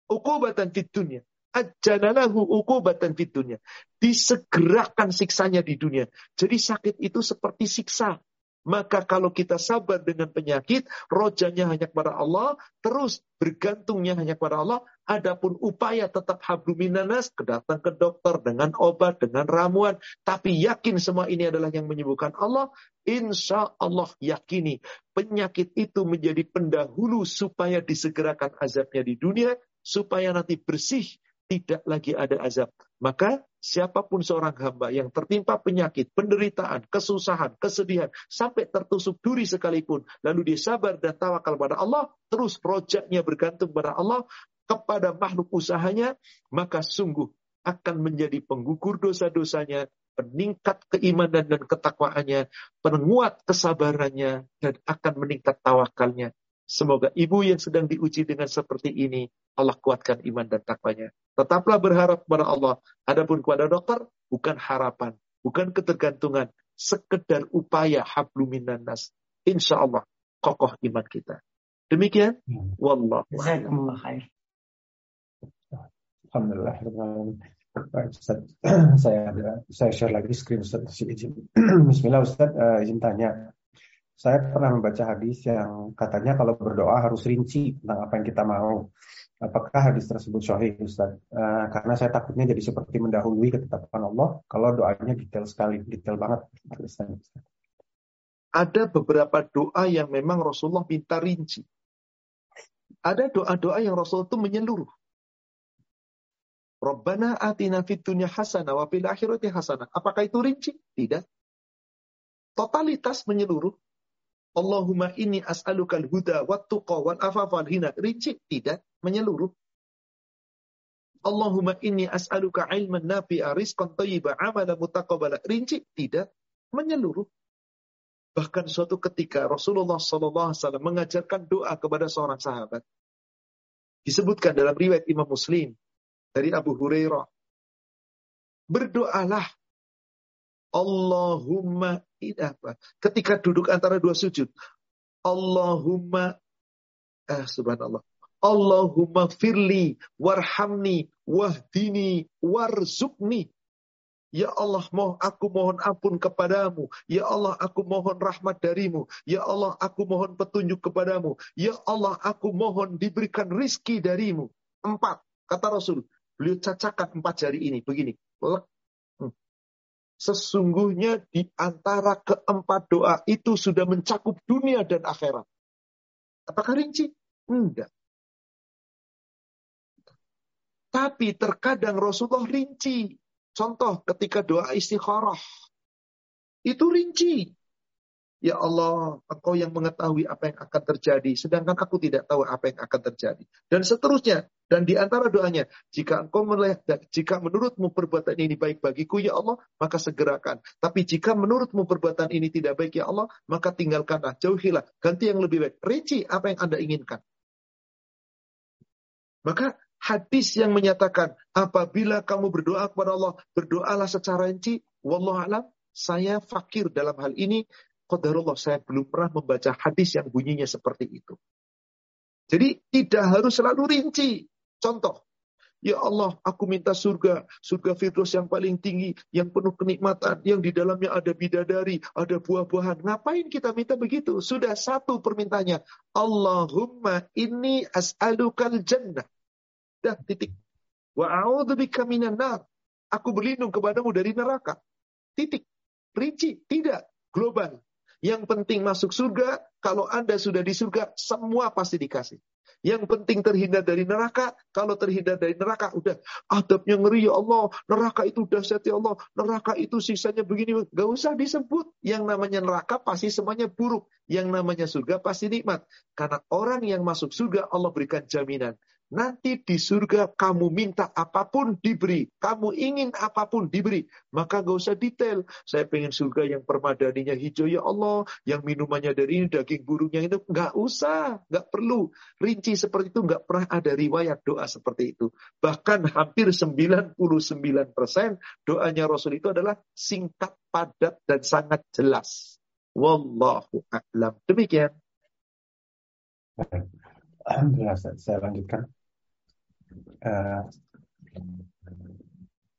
Ukubatan di dunia. Ajanalahu ukubatan di dunia. Disegerakan siksanya di dunia. Jadi sakit itu seperti siksa. Maka kalau kita sabar dengan penyakit, rojanya hanya kepada Allah, terus bergantungnya hanya kepada Allah, adapun upaya tetap habluminanas, kedatang ke dokter dengan obat, dengan ramuan, tapi yakin semua ini adalah yang menyembuhkan Allah, insya Allah yakini penyakit itu menjadi pendahulu supaya disegerakan azabnya di dunia, supaya nanti bersih, tidak lagi ada azab. Maka siapa pun seorang hamba yang tertimpa penyakit, penderitaan, kesusahan, kesedihan, sampai tertusuk duri sekalipun, lalu dia sabar dan tawakal pada Allah, terus projaknya bergantung pada Allah, kepada makhluk usahanya, maka sungguh akan menjadi penggugur dosa-dosanya, peningkat keimanan dan ketakwaannya, penguat kesabarannya, dan akan meningkat tawakalnya. Semoga ibu yang sedang diuji dengan seperti ini, Allah kuatkan iman dan takwanya. Tetaplah berharap kepada Allah. Adapun kepada dokter, bukan harapan, bukan ketergantungan, sekedar upaya habluminan nas. Insya Allah, kokoh iman kita. Demikian, Wallah. Alhamdulillah. Ustaz. saya ada, saya share lagi screen Ustaz. Izin. Bismillah Ustaz, uh, izin tanya. Saya pernah membaca hadis yang katanya kalau berdoa harus rinci tentang apa yang kita mau. Apakah hadis tersebut sahih Ustaz? Uh, karena saya takutnya jadi seperti mendahului ketetapan Allah kalau doanya detail sekali, detail banget. Ada beberapa doa yang memang Rasulullah minta rinci. Ada doa-doa yang Rasul itu menyeluruh. Rabbana atina fid dunya hasanah wa fil akhirati hasanah. Apakah itu rinci? Tidak. Totalitas menyeluruh. Allahumma inni as'alukal huda wa tuqa wal afafa wal hina. Rinci? Tidak. Menyeluruh. Allahumma inni as'aluka ilman nafi'a rizqan thayyiba amalan mutaqabbala. Rinci? Tidak. Menyeluruh. Bahkan suatu ketika Rasulullah SAW mengajarkan doa kepada seorang sahabat. Disebutkan dalam riwayat Imam Muslim dari Abu Hurairah. Berdoalah. Allahumma apa? Ketika duduk antara dua sujud. Allahumma eh, subhanallah. Allahumma firli warhamni wahdini warzukni. Ya Allah, mau aku mohon ampun kepadamu. Ya Allah, aku mohon rahmat darimu. Ya Allah, aku mohon petunjuk kepadamu. Ya Allah, aku mohon diberikan rizki darimu. Empat, kata Rasul. Beliau cacakan empat jari ini. Begini. Hmm. Sesungguhnya di antara keempat doa itu sudah mencakup dunia dan akhirat. Apakah rinci? Enggak. Tapi terkadang Rasulullah rinci. Contoh ketika doa istikharah. Itu rinci. Ya Allah, engkau yang mengetahui apa yang akan terjadi, sedangkan aku tidak tahu apa yang akan terjadi. Dan seterusnya, dan di antara doanya, jika engkau melihat, jika menurutmu perbuatan ini baik bagiku, ya Allah, maka segerakan. Tapi jika menurutmu perbuatan ini tidak baik, ya Allah, maka tinggalkanlah, jauhilah, ganti yang lebih baik. Rinci apa yang Anda inginkan. Maka hadis yang menyatakan, apabila kamu berdoa kepada Allah, berdoalah secara rinci, Wallahualam, saya fakir dalam hal ini, Qadarullah saya belum pernah membaca hadis yang bunyinya seperti itu. Jadi tidak harus selalu rinci. Contoh, Ya Allah, aku minta surga, surga Firdaus yang paling tinggi, yang penuh kenikmatan, yang di dalamnya ada bidadari, ada buah-buahan. Ngapain kita minta begitu? Sudah satu permintaannya. Allahumma inni as'alukal jannah. Dah titik. Wa a'udzubika minan nar. Aku berlindung kepadamu dari neraka. Titik. Rinci, tidak. Global. Yang penting masuk surga, kalau Anda sudah di surga, semua pasti dikasih. Yang penting terhindar dari neraka, kalau terhindar dari neraka, udah adabnya ngeri ya Allah, neraka itu dahsyat ya Allah, neraka itu sisanya begini, gak usah disebut. Yang namanya neraka pasti semuanya buruk, yang namanya surga pasti nikmat. Karena orang yang masuk surga, Allah berikan jaminan. Nanti di surga kamu minta apa pun diberi. Kamu ingin apa pun diberi. Maka gak usah detail. Saya pengen surga yang permadaninya hijau ya Allah. Yang minumannya dari ini daging burungnya itu. Gak usah. Gak perlu. Rinci seperti itu gak pernah ada riwayat doa seperti itu. Bahkan hampir 99% doanya Rasul itu adalah singkat, padat, dan sangat jelas. Wallahu a'lam. Demikian. Alhamdulillah, saya lanjutkan. Uh,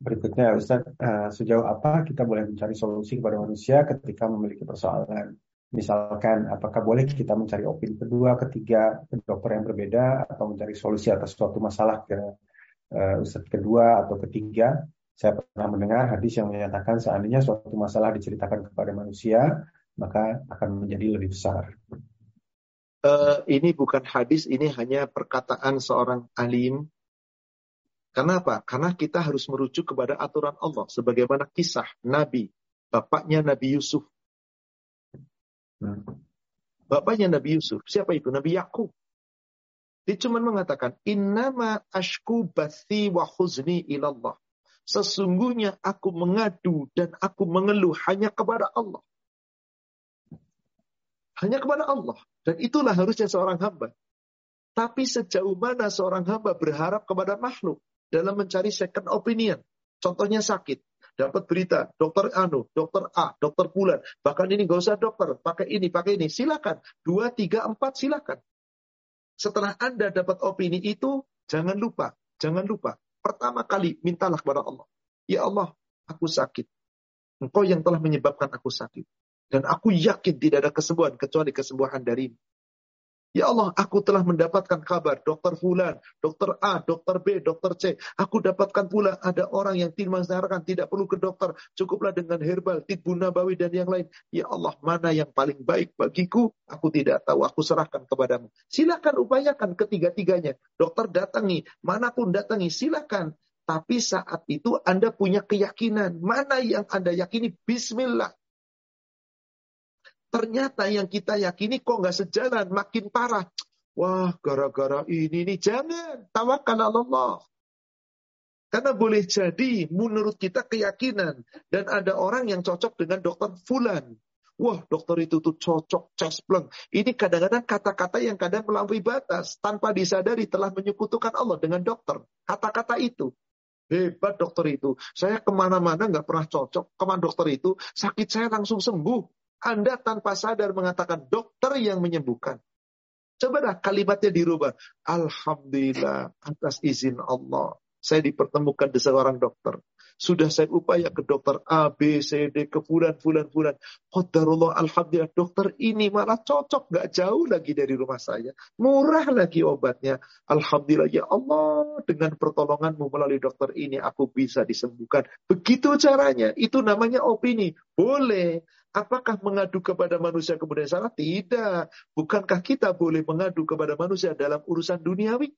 berikutnya Ustaz, uh, sejauh apa kita boleh mencari solusi kepada manusia ketika memiliki persoalan? Misalkan, apakah boleh kita mencari opini kedua, ketiga, ke dokter yang berbeda, atau mencari solusi atas suatu masalah ke uh, Ustaz kedua atau ketiga? Saya pernah mendengar hadis yang menyatakan seandainya suatu masalah diceritakan kepada manusia, maka akan menjadi lebih besar. Uh, ini bukan hadis, ini hanya perkataan seorang alim Kenapa? Karena kita harus merujuk kepada aturan Allah. Sebagaimana kisah Nabi, bapaknya Nabi Yusuf. Bapaknya Nabi Yusuf. Siapa itu? Nabi Yakub. Dia cuma mengatakan, Innama ashku bathi wa khuzni ilallah. Sesungguhnya aku mengadu dan aku mengeluh hanya kepada Allah. Hanya kepada Allah. Dan itulah harusnya seorang hamba. Tapi sejauh mana seorang hamba berharap kepada makhluk? Dalam mencari second opinion. Contohnya sakit, dapat berita, dokter Anu, dokter A, dokter Bulan, bahkan ini gak usah dokter, pakai ini, pakai ini, silakan. Dua, tiga, empat, silakan. Setelah Anda dapat opini itu, jangan lupa, jangan lupa. pertama kali mintalah kepada Allah. Ya Allah, aku sakit. Engkau yang telah menyebabkan aku sakit. Dan aku yakin tidak ada kesembuhan kecuali kesembuhan darimu. Ya Allah, aku telah mendapatkan kabar dokter Fulan, dokter A, dokter B, dokter C. Aku dapatkan pula ada orang yang mengatakan tidak perlu ke dokter, cukuplah dengan herbal, tibu nabawi dan yang lain. Ya Allah, mana yang paling baik bagiku? Aku tidak tahu, aku serahkan kepadamu. Silakan upayakan ketiga-tiganya. Dokter datangi, mana pun datangi, silakan. Tapi saat itu Anda punya keyakinan. Mana yang Anda yakini? Bismillah. Ternyata yang kita yakini kok nggak sejalan, makin parah. Wah, gara-gara ini nih jangan tawakal Allah. Karena boleh jadi menurut kita keyakinan dan ada orang yang cocok dengan dokter fulan. Wah, dokter itu tuh cocok, cespleng. Ini kadang-kadang kata-kata yang kadang melampaui batas tanpa disadari telah menyekutukan Allah dengan dokter. Kata-kata itu. Hebat dokter itu. Saya ke mana-mana nggak pernah cocok. Ke mana dokter itu, sakit saya langsung sembuh. Anda tanpa sadar mengatakan dokter yang menyembuhkan. Cobalah kalimatnya dirubah. Alhamdulillah atas izin Allah. Saya dipertemukan di seorang dokter. Sudah saya upaya ke dokter A, B, C, D, ke bulan, bulan, bulan. Qadarullah, Alhamdulillah, dokter ini malah cocok. Gak jauh lagi dari rumah saya. Murah lagi obatnya. Alhamdulillah, ya Allah, dengan pertolonganmu melalui dokter ini, aku bisa disembuhkan. Begitu caranya. Itu namanya opini. Boleh. Apakah mengadu kepada manusia kemudian salah? Tidak. Bukankah kita boleh mengadu kepada manusia dalam urusan duniawi?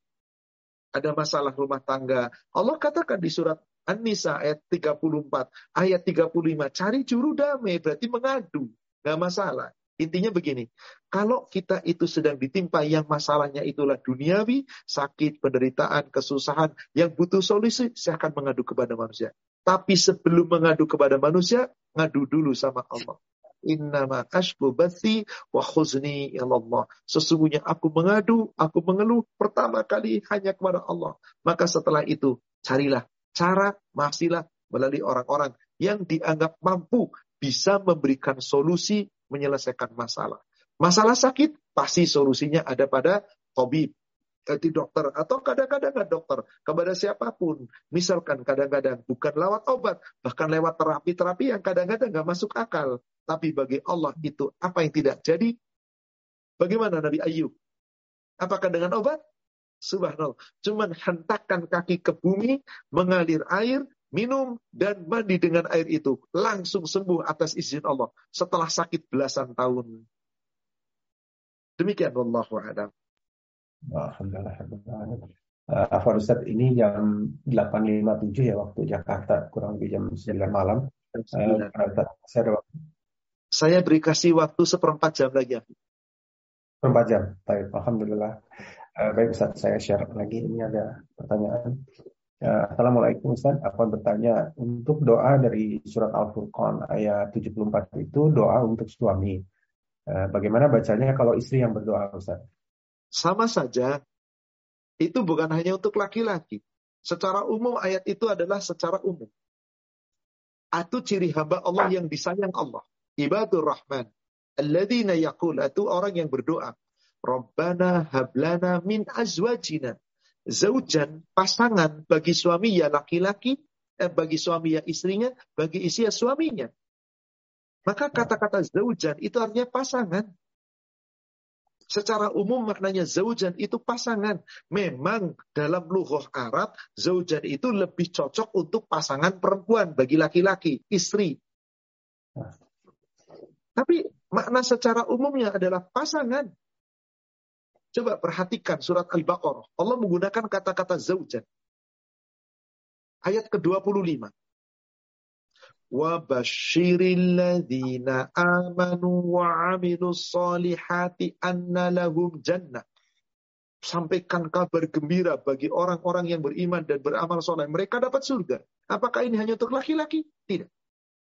Ada masalah rumah tangga. Allah katakan di surat An-Nisa ayat 34, ayat 35, cari juru damai, berarti mengadu. Gak masalah. Intinya begini, kalau kita itu sedang ditimpa yang masalahnya itulah duniawi, sakit, penderitaan, kesusahan, yang butuh solusi, saya akan mengadu kepada manusia. Tapi sebelum mengadu kepada manusia, ngadu dulu sama Allah. Innama ashku bathi wa khuzni Allah. Sesungguhnya aku mengadu, aku mengeluh pertama kali hanya kepada Allah. Maka setelah itu, carilah cara, masihlah melalui orang-orang yang dianggap mampu bisa memberikan solusi menyelesaikan masalah. Masalah sakit, pasti solusinya ada pada tabib, di dokter atau kadang-kadang dokter kepada siapa pun. Misalkan kadang-kadang bukan lewat obat, bahkan lewat terapi-terapi yang kadang-kadang nggak masuk akal. Tapi bagi Allah itu apa yang tidak jadi? Bagaimana Nabi Ayub? Apakah dengan obat? Subhanallah. Cuman hentakkan kaki ke bumi, mengalir air, minum, dan mandi dengan air itu. Langsung sembuh atas izin Allah. Setelah sakit belasan tahun. Demikian Allah wa'adam. Alhamdulillah. Uh, Afwan Ustaz, ini jam 8.57 ya waktu Jakarta, kurang lebih jam 9 malam. Uh, saya, ada waktu. saya beri kasih waktu seperempat jam lagi. Seperempat jam, baik. Alhamdulillah. Uh, baik Ustaz, saya share lagi. Ini ada pertanyaan. Uh, Assalamualaikum Ustaz, Aku bertanya untuk doa dari surat Al-Furqan ayat 74 itu doa untuk suami. Uh, bagaimana bacanya kalau istri yang berdoa Ustaz? Sama saja, itu bukan hanya untuk laki-laki. Secara umum ayat itu adalah secara umum. Itu ciri hamba Allah yang disayang Allah. Ibadur Rahman. Alladzina yaqul. Itu orang yang berdoa. Rabbana hablana min azwajina. Zaujan, pasangan bagi suami ya laki-laki, eh, bagi suami ya istrinya, bagi istri ya suaminya. Maka kata-kata zaujan itu artinya pasangan. Secara umum maknanya zaujan itu pasangan. Memang dalam lughah Arab, zaujan itu lebih cocok untuk pasangan perempuan bagi laki-laki, istri. Tapi makna secara umumnya adalah pasangan. Coba perhatikan surat Al-Baqarah. Allah menggunakan kata-kata zaujan. Ayat ke-25 wa basyiril ladzina amanu wa amilus solihati anna. Sampaikan kabar gembira bagi orang-orang yang beriman dan beramal soleh. Mereka dapat surga. Apakah ini hanya untuk laki-laki? Tidak.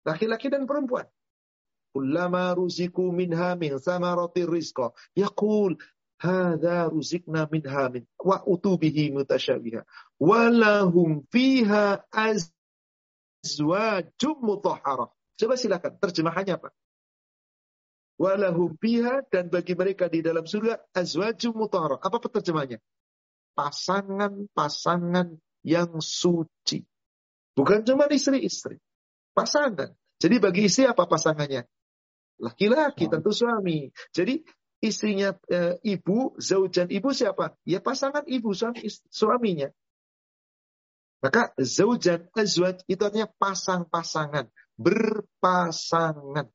Laki-laki dan perempuan. Kullama ruziku minha min samarati rizqa. Yaqul, hadha ruzikna minha min wa utubihi mutasyabiha. Walahum fiha az azwajum mutahharah. Coba silakan terjemahannya apa? Walahum biha dan bagi mereka di dalam surga azwajum mutahharah. Apa terjemahnya? Pasangan-pasangan yang suci. Bukan cuma istri-istri, pasangan. Jadi bagi istri apa pasangannya? Laki-laki, tentu suami. Jadi istrinya e, ibu, zaujan ibu siapa? Ya pasangan ibu, suami, suaminya. Maka zaujan, azwaj itu artinya pasang-pasangan. Berpasangan.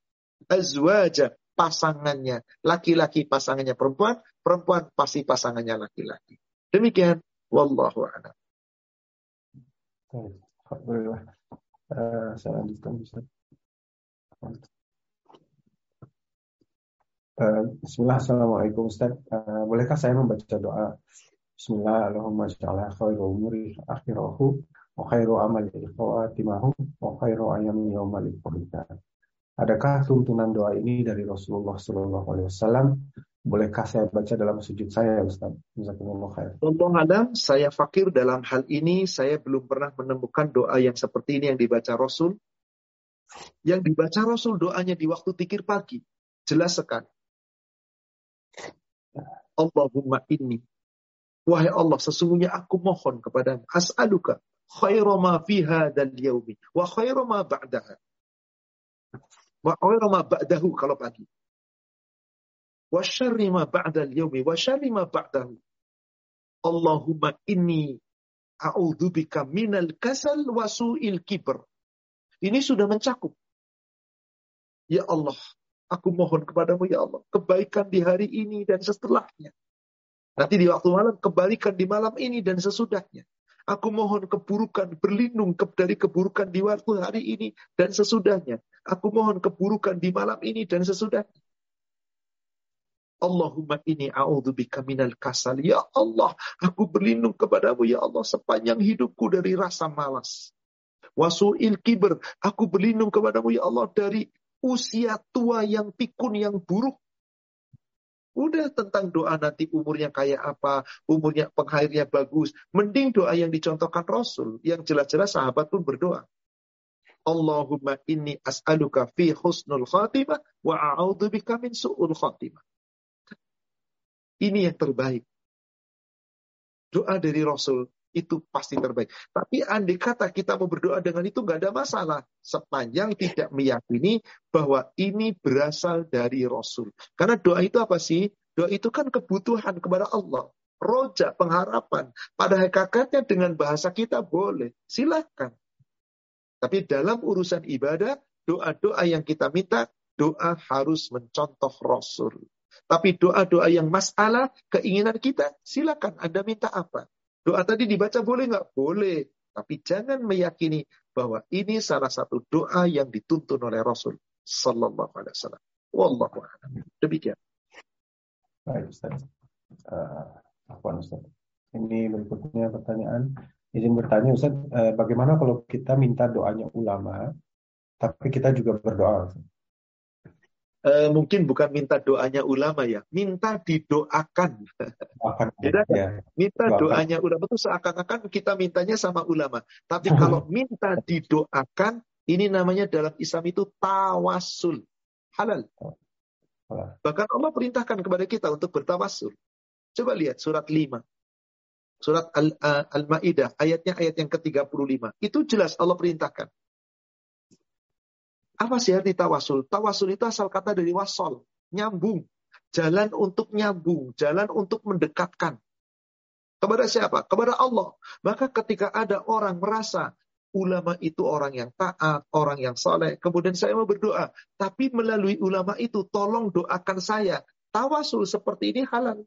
Azwaja, pasangannya. Laki-laki pasangannya perempuan, perempuan pasti pasangannya laki-laki. Demikian. Wallahu a'lam. Alhamdulillah. Uh, saya. Uh, Bismillah, Assalamualaikum Ustaz. Uh, bolehkah saya membaca doa Bismillah, Allahumma ja'ala khairu umuri akhirahu wa khairu amali khawatimahu wa khairu ayami yawmali Adakah tuntunan doa ini dari Rasulullah Sallallahu Alaihi Wasallam? Bolehkah saya baca dalam sujud saya, Ustaz? Allah alam, saya fakir dalam hal ini. Saya belum pernah menemukan doa yang seperti ini yang dibaca Rasul. Yang dibaca Rasul doanya di waktu tikir pagi. Jelas sekali. Allahumma inni Wahai Allah, sesungguhnya aku mohon kepada As'aluka khairu ma fi hadzal yaumi wa khairu ma ba'daha. Wa khairu ma ba'dahu kalau pagi. Wa syarri ma ba'dal yaumi wa syarri ma ba'dahu. Allahumma inni a'udzubika minal kasal wa su'il kibr. Ini sudah mencakup. Ya Allah, aku mohon kepadamu ya Allah, kebaikan di hari ini dan setelahnya. Nanti di waktu malam kembalikan di malam ini dan sesudahnya. Aku mohon keburukan, berlindung dari keburukan di waktu hari ini dan sesudahnya. Aku mohon keburukan di malam ini dan sesudahnya. Allahumma ini a'udzubika minal kasal. Ya Allah, aku berlindung kepadamu ya Allah sepanjang hidupku dari rasa malas. Wasu'il kiber, aku berlindung kepadamu ya Allah dari usia tua yang pikun yang buruk Udah tentang doa nanti umurnya kayak apa, umurnya pengairnya bagus. Mending doa yang dicontohkan Rasul. Yang jelas-jelas sahabat pun berdoa. Allahumma inni as'aluka fi husnul khatimah wa a'udhu bika min su'ul khatimah. Ini yang terbaik. Doa dari Rasul itu pasti terbaik. Tapi andai kata kita mau berdoa dengan itu nggak ada masalah. Sepanjang tidak meyakini bahwa ini berasal dari Rasul. Karena doa itu apa sih? Doa itu kan kebutuhan kepada Allah. Roja, pengharapan. Pada hakikatnya dengan bahasa kita boleh. Silahkan. Tapi dalam urusan ibadah, doa-doa yang kita minta, doa harus mencontoh Rasul. Tapi doa-doa yang masalah, keinginan kita, silakan Anda minta apa. Doa tadi dibaca boleh nggak? Boleh. Tapi jangan meyakini bahwa ini salah satu doa yang dituntun oleh Rasul Sallallahu Alaihi Wasallam. Wallahu a'lam. Demikian. Baik Ustaz. Uh, Ustaz. Ini berikutnya pertanyaan. Izin bertanya Ustaz, uh, bagaimana kalau kita minta doanya ulama, tapi kita juga berdoa? Ustaz? Uh, mungkin bukan minta doanya ulama ya, minta didoakan. Beda ya. Minta doakan. doanya ulama itu seakan-akan kita mintanya sama ulama. Tapi kalau minta didoakan, ini namanya dalam Islam itu tawasul. Halal. Bahkan Allah perintahkan kepada kita untuk bertawasul. Coba lihat surat 5. Surat eh, Al-Ma'idah, ayatnya ayat yang ke-35. Itu jelas Allah perintahkan. Apa sih arti tawasul? Tawasul itu asal kata dari wasol, nyambung. Jalan untuk nyambung, jalan untuk mendekatkan. Kepada siapa? Kepada Allah. Maka ketika ada orang merasa ulama itu orang yang taat, orang yang soleh, kemudian saya mau berdoa. Tapi melalui ulama itu, tolong doakan saya. Tawasul seperti ini halal.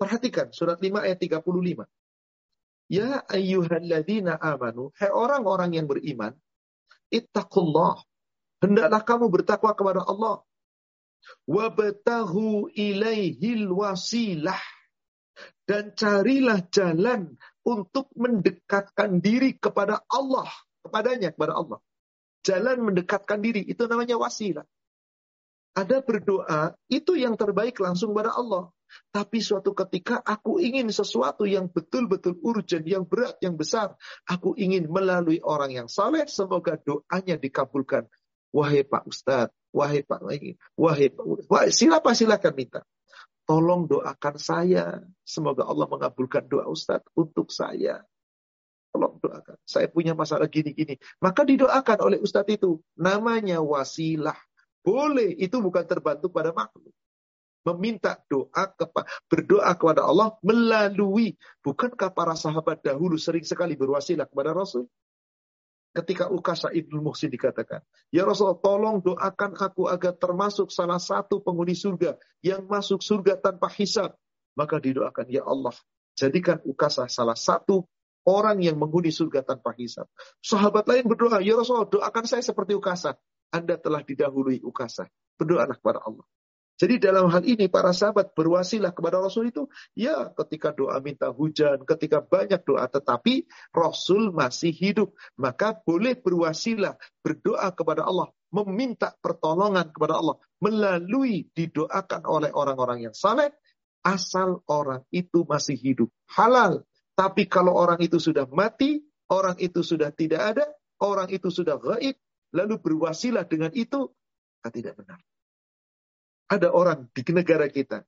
Perhatikan surat 5 ayat 35. Ya ayyuhalladzina amanu, hai orang-orang yang beriman, ittaqullah. Hendaklah kamu bertakwa kepada Allah. Wabtahu ilaihil wasilah. Dan carilah jalan untuk mendekatkan diri kepada Allah. Kepadanya, kepada Allah. Jalan mendekatkan diri, itu namanya wasilah. Ada berdoa, itu yang terbaik langsung kepada Allah. Tapi suatu ketika aku ingin sesuatu yang betul-betul urgent, yang berat, yang besar. Aku ingin melalui orang yang saleh, semoga doanya dikabulkan. Wahai Pak Ustadz, wahai Pak lagi, wahai Pak wahai, siapa silakan minta. Tolong doakan saya. Semoga Allah mengabulkan doa Ustadz untuk saya. Tolong doakan. Saya punya masalah gini-gini. Maka didoakan oleh ustadz itu. Namanya wasilah. Boleh. Itu bukan terbantu pada makhluk. Meminta doa kepada berdoa kepada Allah melalui bukankah para sahabat dahulu sering sekali berwasilah kepada Rasul? Ketika Ukasa Ibnu Muhsin dikatakan, Ya Rasulullah tolong doakan aku agar termasuk salah satu penghuni surga yang masuk surga tanpa hisab. Maka didoakan, Ya Allah, jadikan Ukasa salah satu orang yang menghuni surga tanpa hisab. Sahabat lain berdoa, ya Rasulullah doakan saya seperti Ukasa. Anda telah didahului Ukasa. Berdoalah kepada Allah. Jadi dalam hal ini para sahabat berwasilah kepada Rasul itu ya ketika doa minta hujan, ketika banyak doa tetapi Rasul masih hidup, maka boleh berwasilah berdoa kepada Allah, meminta pertolongan kepada Allah melalui didoakan oleh orang-orang yang saleh asal orang itu masih hidup. Halal tapi kalau orang itu sudah mati, orang itu sudah tidak ada, orang itu sudah gaib, lalu berwasilah dengan itu, tidak benar. Ada orang di negara kita,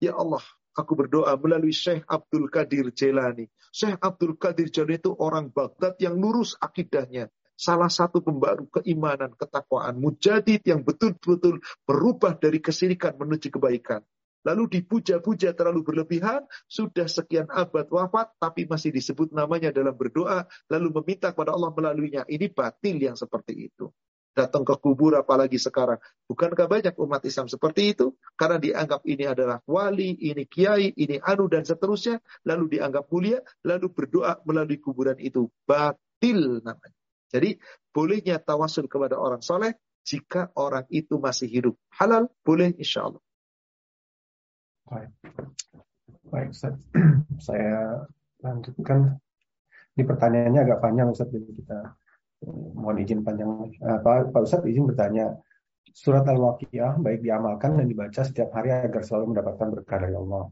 ya Allah, aku berdoa melalui Syekh Abdul Qadir Jelani. Syekh Abdul Qadir Jelani itu orang Baghdad yang lurus akidahnya. Salah satu pembaru keimanan, ketakwaan, mujadid yang betul-betul berubah dari kesirikan menuju kebaikan lalu dipuja-puja terlalu berlebihan, sudah sekian abad wafat, tapi masih disebut namanya dalam berdoa, lalu meminta kepada Allah melaluinya. Ini batil yang seperti itu. Datang ke kubur apalagi sekarang. Bukankah banyak umat Islam seperti itu? Karena dianggap ini adalah wali, ini kiai, ini anu, dan seterusnya. Lalu dianggap mulia, lalu berdoa melalui kuburan itu. Batil namanya. Jadi bolehnya tawasul kepada orang soleh jika orang itu masih hidup. Halal, boleh insya Allah. Baik, baik Ustaz. Saya lanjutkan. Di pertanyaannya agak panjang Ustaz, jadi kita mohon izin panjang. Uh, Pak, Pak Ustaz izin bertanya, surat Al-Waqiah baik diamalkan dan dibaca setiap hari agar selalu mendapatkan berkah dari Allah.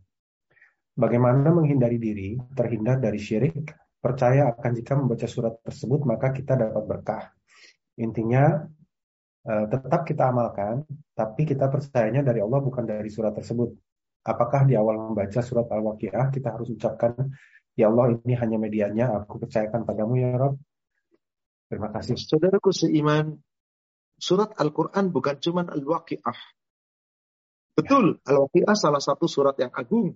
Bagaimana menghindari diri terhindar dari syirik? Percaya akan jika membaca surat tersebut maka kita dapat berkah. Intinya uh, tetap kita amalkan, tapi kita percayanya dari Allah bukan dari surat tersebut apakah di awal membaca surat Al-Waqiah kita harus ucapkan, Ya Allah ini hanya medianya, aku percayakan padamu ya Rob. Terima kasih. Saudaraku seiman, surat Al-Quran bukan cuma Al-Waqiah. Betul, Al-Waqiah salah satu surat yang agung.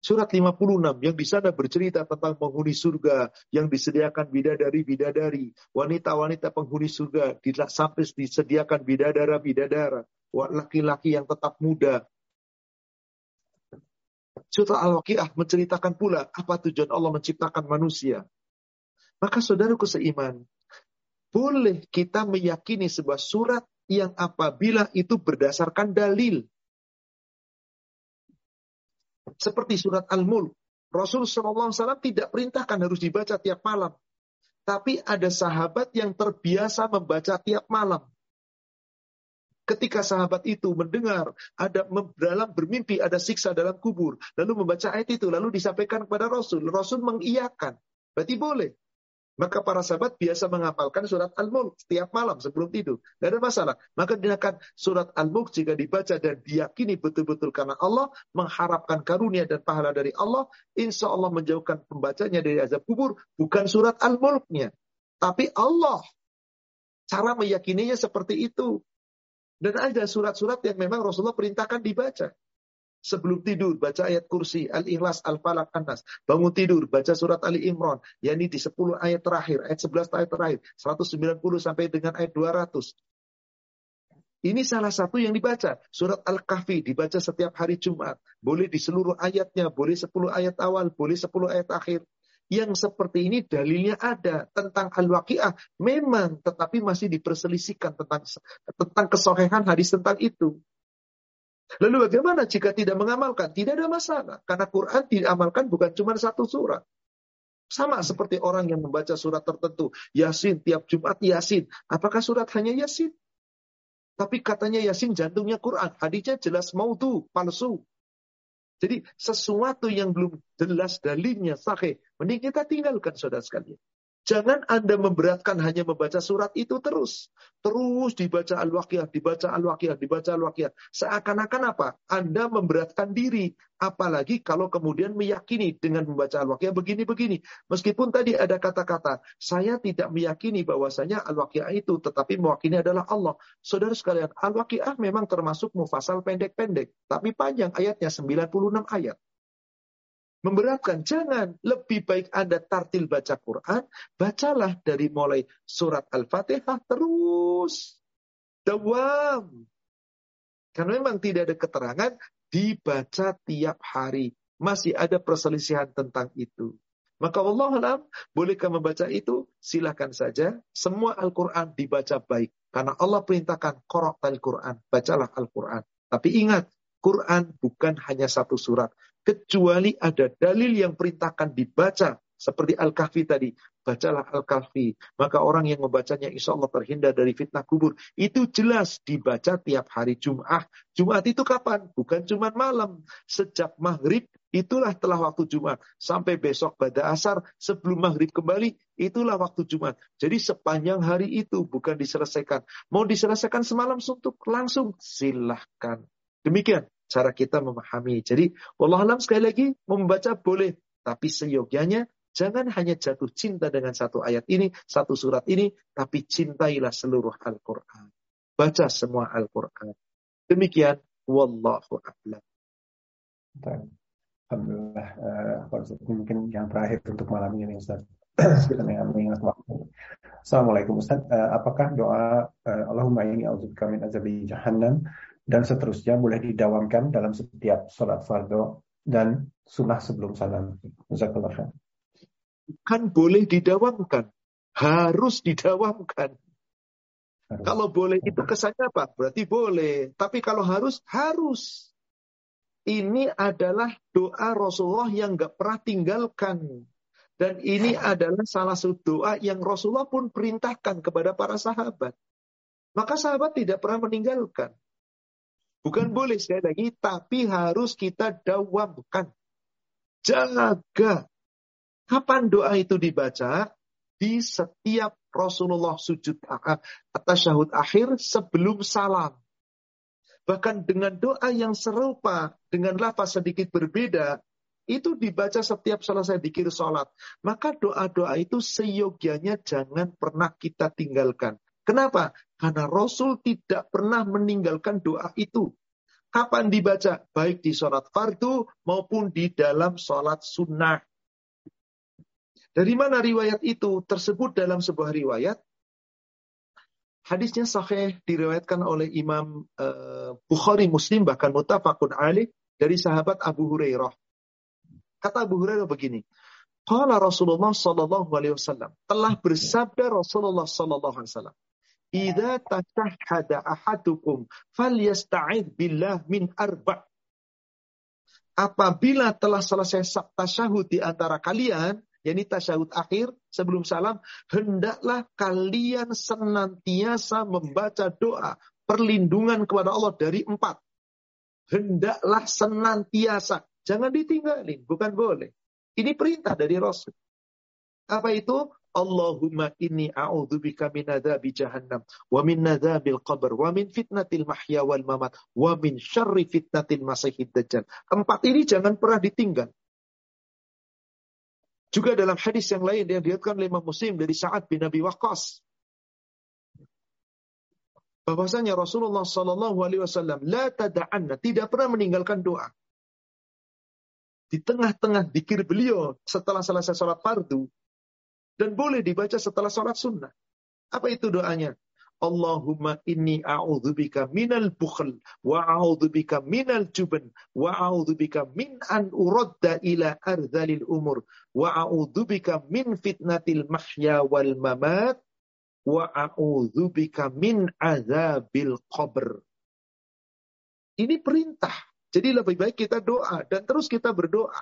Surat 56 yang di sana bercerita tentang penghuni surga yang disediakan bidadari-bidadari, wanita-wanita penghuni surga sampai disediakan bidadara-bidadara laki-laki yang tetap muda. Surat Al-Waqiah menceritakan pula apa tujuan Allah menciptakan manusia. Maka saudaraku seiman, boleh kita meyakini sebuah surat yang apabila itu berdasarkan dalil. Seperti surat Al-Mulk. Rasul SAW tidak perintahkan harus dibaca tiap malam. Tapi ada sahabat yang terbiasa membaca tiap malam. Ketika sahabat itu mendengar ada dalam bermimpi ada siksa dalam kubur, lalu membaca ayat itu, lalu disampaikan kepada Rasul. Rasul mengiyakan. Berarti boleh. Maka para sahabat biasa menghafalkan surat Al-Mulk setiap malam sebelum tidur. Tidak ada masalah. Maka dinakan surat Al-Mulk jika dibaca dan diyakini betul-betul karena Allah, mengharapkan karunia dan pahala dari Allah, insya Allah menjauhkan pembacanya dari azab kubur, bukan surat Al-Mulknya. Tapi Allah. Cara meyakininya seperti itu. Dan ada surat-surat yang memang Rasulullah perintahkan dibaca. Sebelum tidur, baca ayat kursi, Al-Ikhlas, Al-Falaq, An-Nas. Bangun tidur, baca surat Ali Imran. yakni di 10 ayat terakhir, ayat 11 ayat terakhir. 190 sampai dengan ayat 200. Ini salah satu yang dibaca. Surat Al-Kahfi dibaca setiap hari Jumat. Boleh di seluruh ayatnya, boleh 10 ayat awal, boleh 10 ayat akhir yang seperti ini dalilnya ada tentang al-waqiah memang tetapi masih diperselisihkan tentang tentang kesohehan hadis tentang itu. Lalu bagaimana jika tidak mengamalkan? Tidak ada masalah karena Quran diamalkan bukan cuma satu surat. Sama seperti orang yang membaca surat tertentu, Yasin tiap Jumat Yasin. Apakah surat hanya Yasin? Tapi katanya Yasin jantungnya Quran. Hadisnya jelas mau tuh palsu. Jadi sesuatu yang belum jelas dalilnya sahih, mending kita tinggalkan saudara sekalian. Jangan Anda memberatkan hanya membaca surat itu terus. Terus dibaca Al-Waqiah, dibaca Al-Waqiah, dibaca Al-Waqiah. Seakan-akan apa? Anda memberatkan diri. Apalagi kalau kemudian meyakini dengan membaca Al-Waqiah begini-begini. Meskipun tadi ada kata-kata, saya tidak meyakini bahwasanya Al-Waqiah itu, tetapi mewakili adalah Allah. Saudara sekalian, Al-Waqiah memang termasuk mufasal pendek-pendek. Tapi panjang ayatnya, 96 ayat memberatkan. Jangan. Lebih baik Anda tartil baca Quran. Bacalah dari mulai surat Al-Fatihah terus. Dawam. Karena memang tidak ada keterangan dibaca tiap hari. Masih ada perselisihan tentang itu. Maka Allah alam, bolehkah membaca itu? Silahkan saja. Semua Al-Quran dibaca baik. Karena Allah perintahkan korok Al-Quran. Bacalah Al-Quran. Tapi ingat, Quran bukan hanya satu surat kecuali ada dalil yang perintahkan dibaca seperti Al-Kahfi tadi. Bacalah Al-Kahfi. Maka orang yang membacanya insya Allah terhindar dari fitnah kubur. Itu jelas dibaca tiap hari Jum'ah. Jumat itu kapan? Bukan cuma malam. Sejak maghrib itulah telah waktu Jumat. Sampai besok pada asar sebelum maghrib kembali itulah waktu Jumat. Jadi sepanjang hari itu bukan diselesaikan. Mau diselesaikan semalam suntuk langsung silahkan. Demikian cara kita memahami. Jadi, Allah alam sekali lagi, membaca boleh. Tapi seyogianya, jangan hanya jatuh cinta dengan satu ayat ini, satu surat ini, tapi cintailah seluruh Al-Quran. Baca semua Al-Quran. Demikian, Wallahu a'lam. Alhamdulillah, uh, mungkin yang terakhir untuk malam ini Ustaz. mengingat waktu. Assalamualaikum Ustaz. Uh, apakah doa uh, Allahumma ini auzubika min azabi jahannam dan seterusnya boleh didawamkan dalam setiap sholat fardu dan sunnah sebelum salam. Kan boleh didawamkan, harus didawamkan. Harus. Kalau boleh itu kesannya apa? Berarti boleh. Tapi kalau harus, harus. Ini adalah doa Rasulullah yang gak pernah tinggalkan. Dan ini adalah salah satu doa yang Rasulullah pun perintahkan kepada para sahabat. Maka sahabat tidak pernah meninggalkan. Bukan boleh sekali lagi, tapi harus kita dawamkan. Jaga. Kapan doa itu dibaca? Di setiap Rasulullah sujud atas syahud akhir sebelum salam. Bahkan dengan doa yang serupa, dengan lafaz sedikit berbeda, itu dibaca setiap selesai dikir sholat. Maka doa-doa itu seyogianya jangan pernah kita tinggalkan. Kenapa? Karena Rasul tidak pernah meninggalkan doa itu. Kapan dibaca? Baik di sholat fardu maupun di dalam sholat sunnah. Dari mana riwayat itu tersebut dalam sebuah riwayat? Hadisnya sahih diriwayatkan oleh Imam uh, Bukhari Muslim bahkan mutafakun ali dari sahabat Abu Hurairah. Kata Abu Hurairah begini, Qala Rasulullah sallallahu alaihi wasallam, telah bersabda Rasulullah sallallahu alaihi wasallam, Idza tashahhada ahadukum falyasta'id billah min arba' Apabila telah selesai tasyahud di antara kalian, yakni tasyahud akhir sebelum salam, hendaklah kalian senantiasa membaca doa perlindungan kepada Allah dari empat. Hendaklah senantiasa. Jangan ditinggalin, bukan boleh. Ini perintah dari Rasul. Apa itu? Allahumma inni a'udzubika min adzabi jahannam wa min adzabil qabr wa min fitnatil mahya wal mamat wa min syarri fitnatil masiihid dajjal. Empat ini jangan pernah ditinggal. Juga dalam hadis yang lain yang diriwayatkan oleh Imam Muslim dari Sa'ad bin Abi Waqqas bahwasanya Rasulullah sallallahu alaihi wasallam la tada'anna tidak pernah meninggalkan doa. Di tengah-tengah dikir beliau setelah selesai salat fardu, dan boleh dibaca setelah sholat sunnah. Apa itu doanya? Allahumma inni a'udzubika minal bukhl wa a'udzubika minal jubn wa a'udzubika min an uradda ila ardhalil umur wa a'udzubika min fitnatil mahya wal mamat wa a'udzubika min azabil qabr. Ini perintah. Jadi lebih baik kita doa dan terus kita berdoa.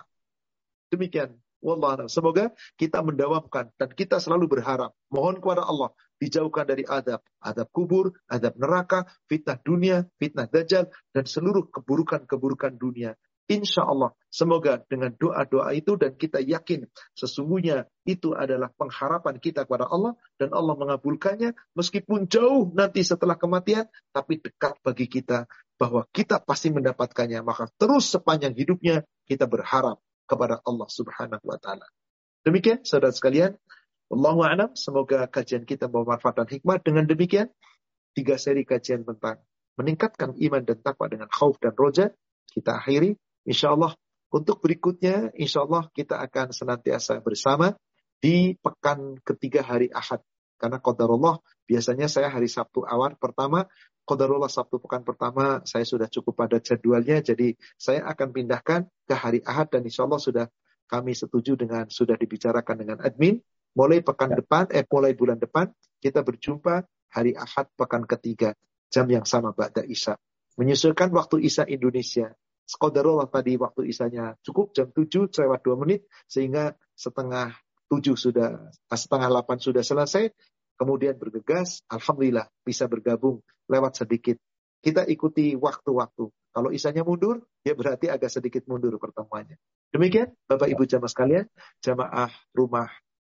Demikian. Wallah Semoga kita mendawamkan dan kita selalu berharap. Mohon kepada Allah dijauhkan dari adab. Adab kubur, adab neraka, fitnah dunia, fitnah dajjal, dan seluruh keburukan-keburukan dunia. Insya Allah, semoga dengan doa-doa itu dan kita yakin sesungguhnya itu adalah pengharapan kita kepada Allah dan Allah mengabulkannya meskipun jauh nanti setelah kematian, tapi dekat bagi kita bahwa kita pasti mendapatkannya. Maka terus sepanjang hidupnya kita berharap kepada Allah Subhanahu wa taala. Demikian saudara sekalian, Allahu a'lam, semoga kajian kita membawa manfaat dan hikmah. Dengan demikian, tiga seri kajian tentang meningkatkan iman dan takwa dengan khauf dan roja kita akhiri Insya Allah untuk berikutnya, insya Allah kita akan senantiasa bersama di pekan ketiga hari Ahad. Karena Qadarullah biasanya saya hari Sabtu awal pertama, Qadarullah Sabtu pekan pertama saya sudah cukup pada jadwalnya, jadi saya akan pindahkan ke hari Ahad dan insya Allah sudah kami setuju dengan sudah dibicarakan dengan admin. Mulai pekan ya. depan, eh mulai bulan depan kita berjumpa hari Ahad pekan ketiga jam yang sama Ba'da Isya. Menyesuaikan waktu Isya Indonesia. Skodarullah tadi waktu isanya cukup jam 7 lewat 2 menit sehingga setengah 7 sudah setengah 8 sudah selesai kemudian bergegas alhamdulillah bisa bergabung lewat sedikit. Kita ikuti waktu-waktu. Kalau isanya mundur ya berarti agak sedikit mundur pertemuannya. Demikian Bapak Ibu jamaah sekalian jamaah rumah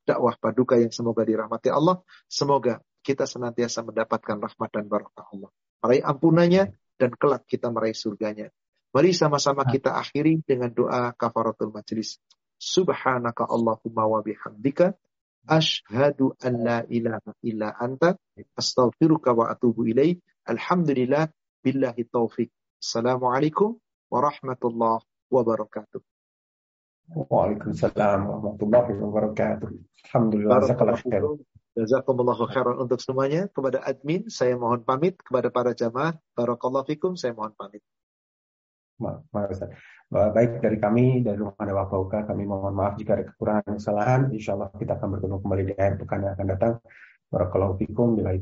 dakwah paduka yang semoga dirahmati Allah. Semoga kita senantiasa mendapatkan rahmat dan barakah Allah. Meraih ampunannya dan kelak kita meraih surganya. Mari sama-sama kita akhiri dengan doa kafaratul majlis. Subhanaka Allahumma wa bihamdika Ashhadu an la ilaha illa anta astaghfiruka wa atubu ilaih. Alhamdulillah billahi taufik. Assalamualaikum warahmatullahi wabarakatuh. Waalaikumsalam warahmatullahi wabarakatuh. Alhamdulillah. Jazakumullahu khairan untuk semuanya. Kepada admin, saya mohon pamit. Kepada para jamaah, Barakallahu fikum, saya mohon pamit. Baik dari kami dari Rumah Dewa Bauka kami mohon maaf jika ada kekurangan kesalahan. Insya Allah kita akan bertemu kembali di akhir pekan yang akan datang. Barakallahu fikum. Bila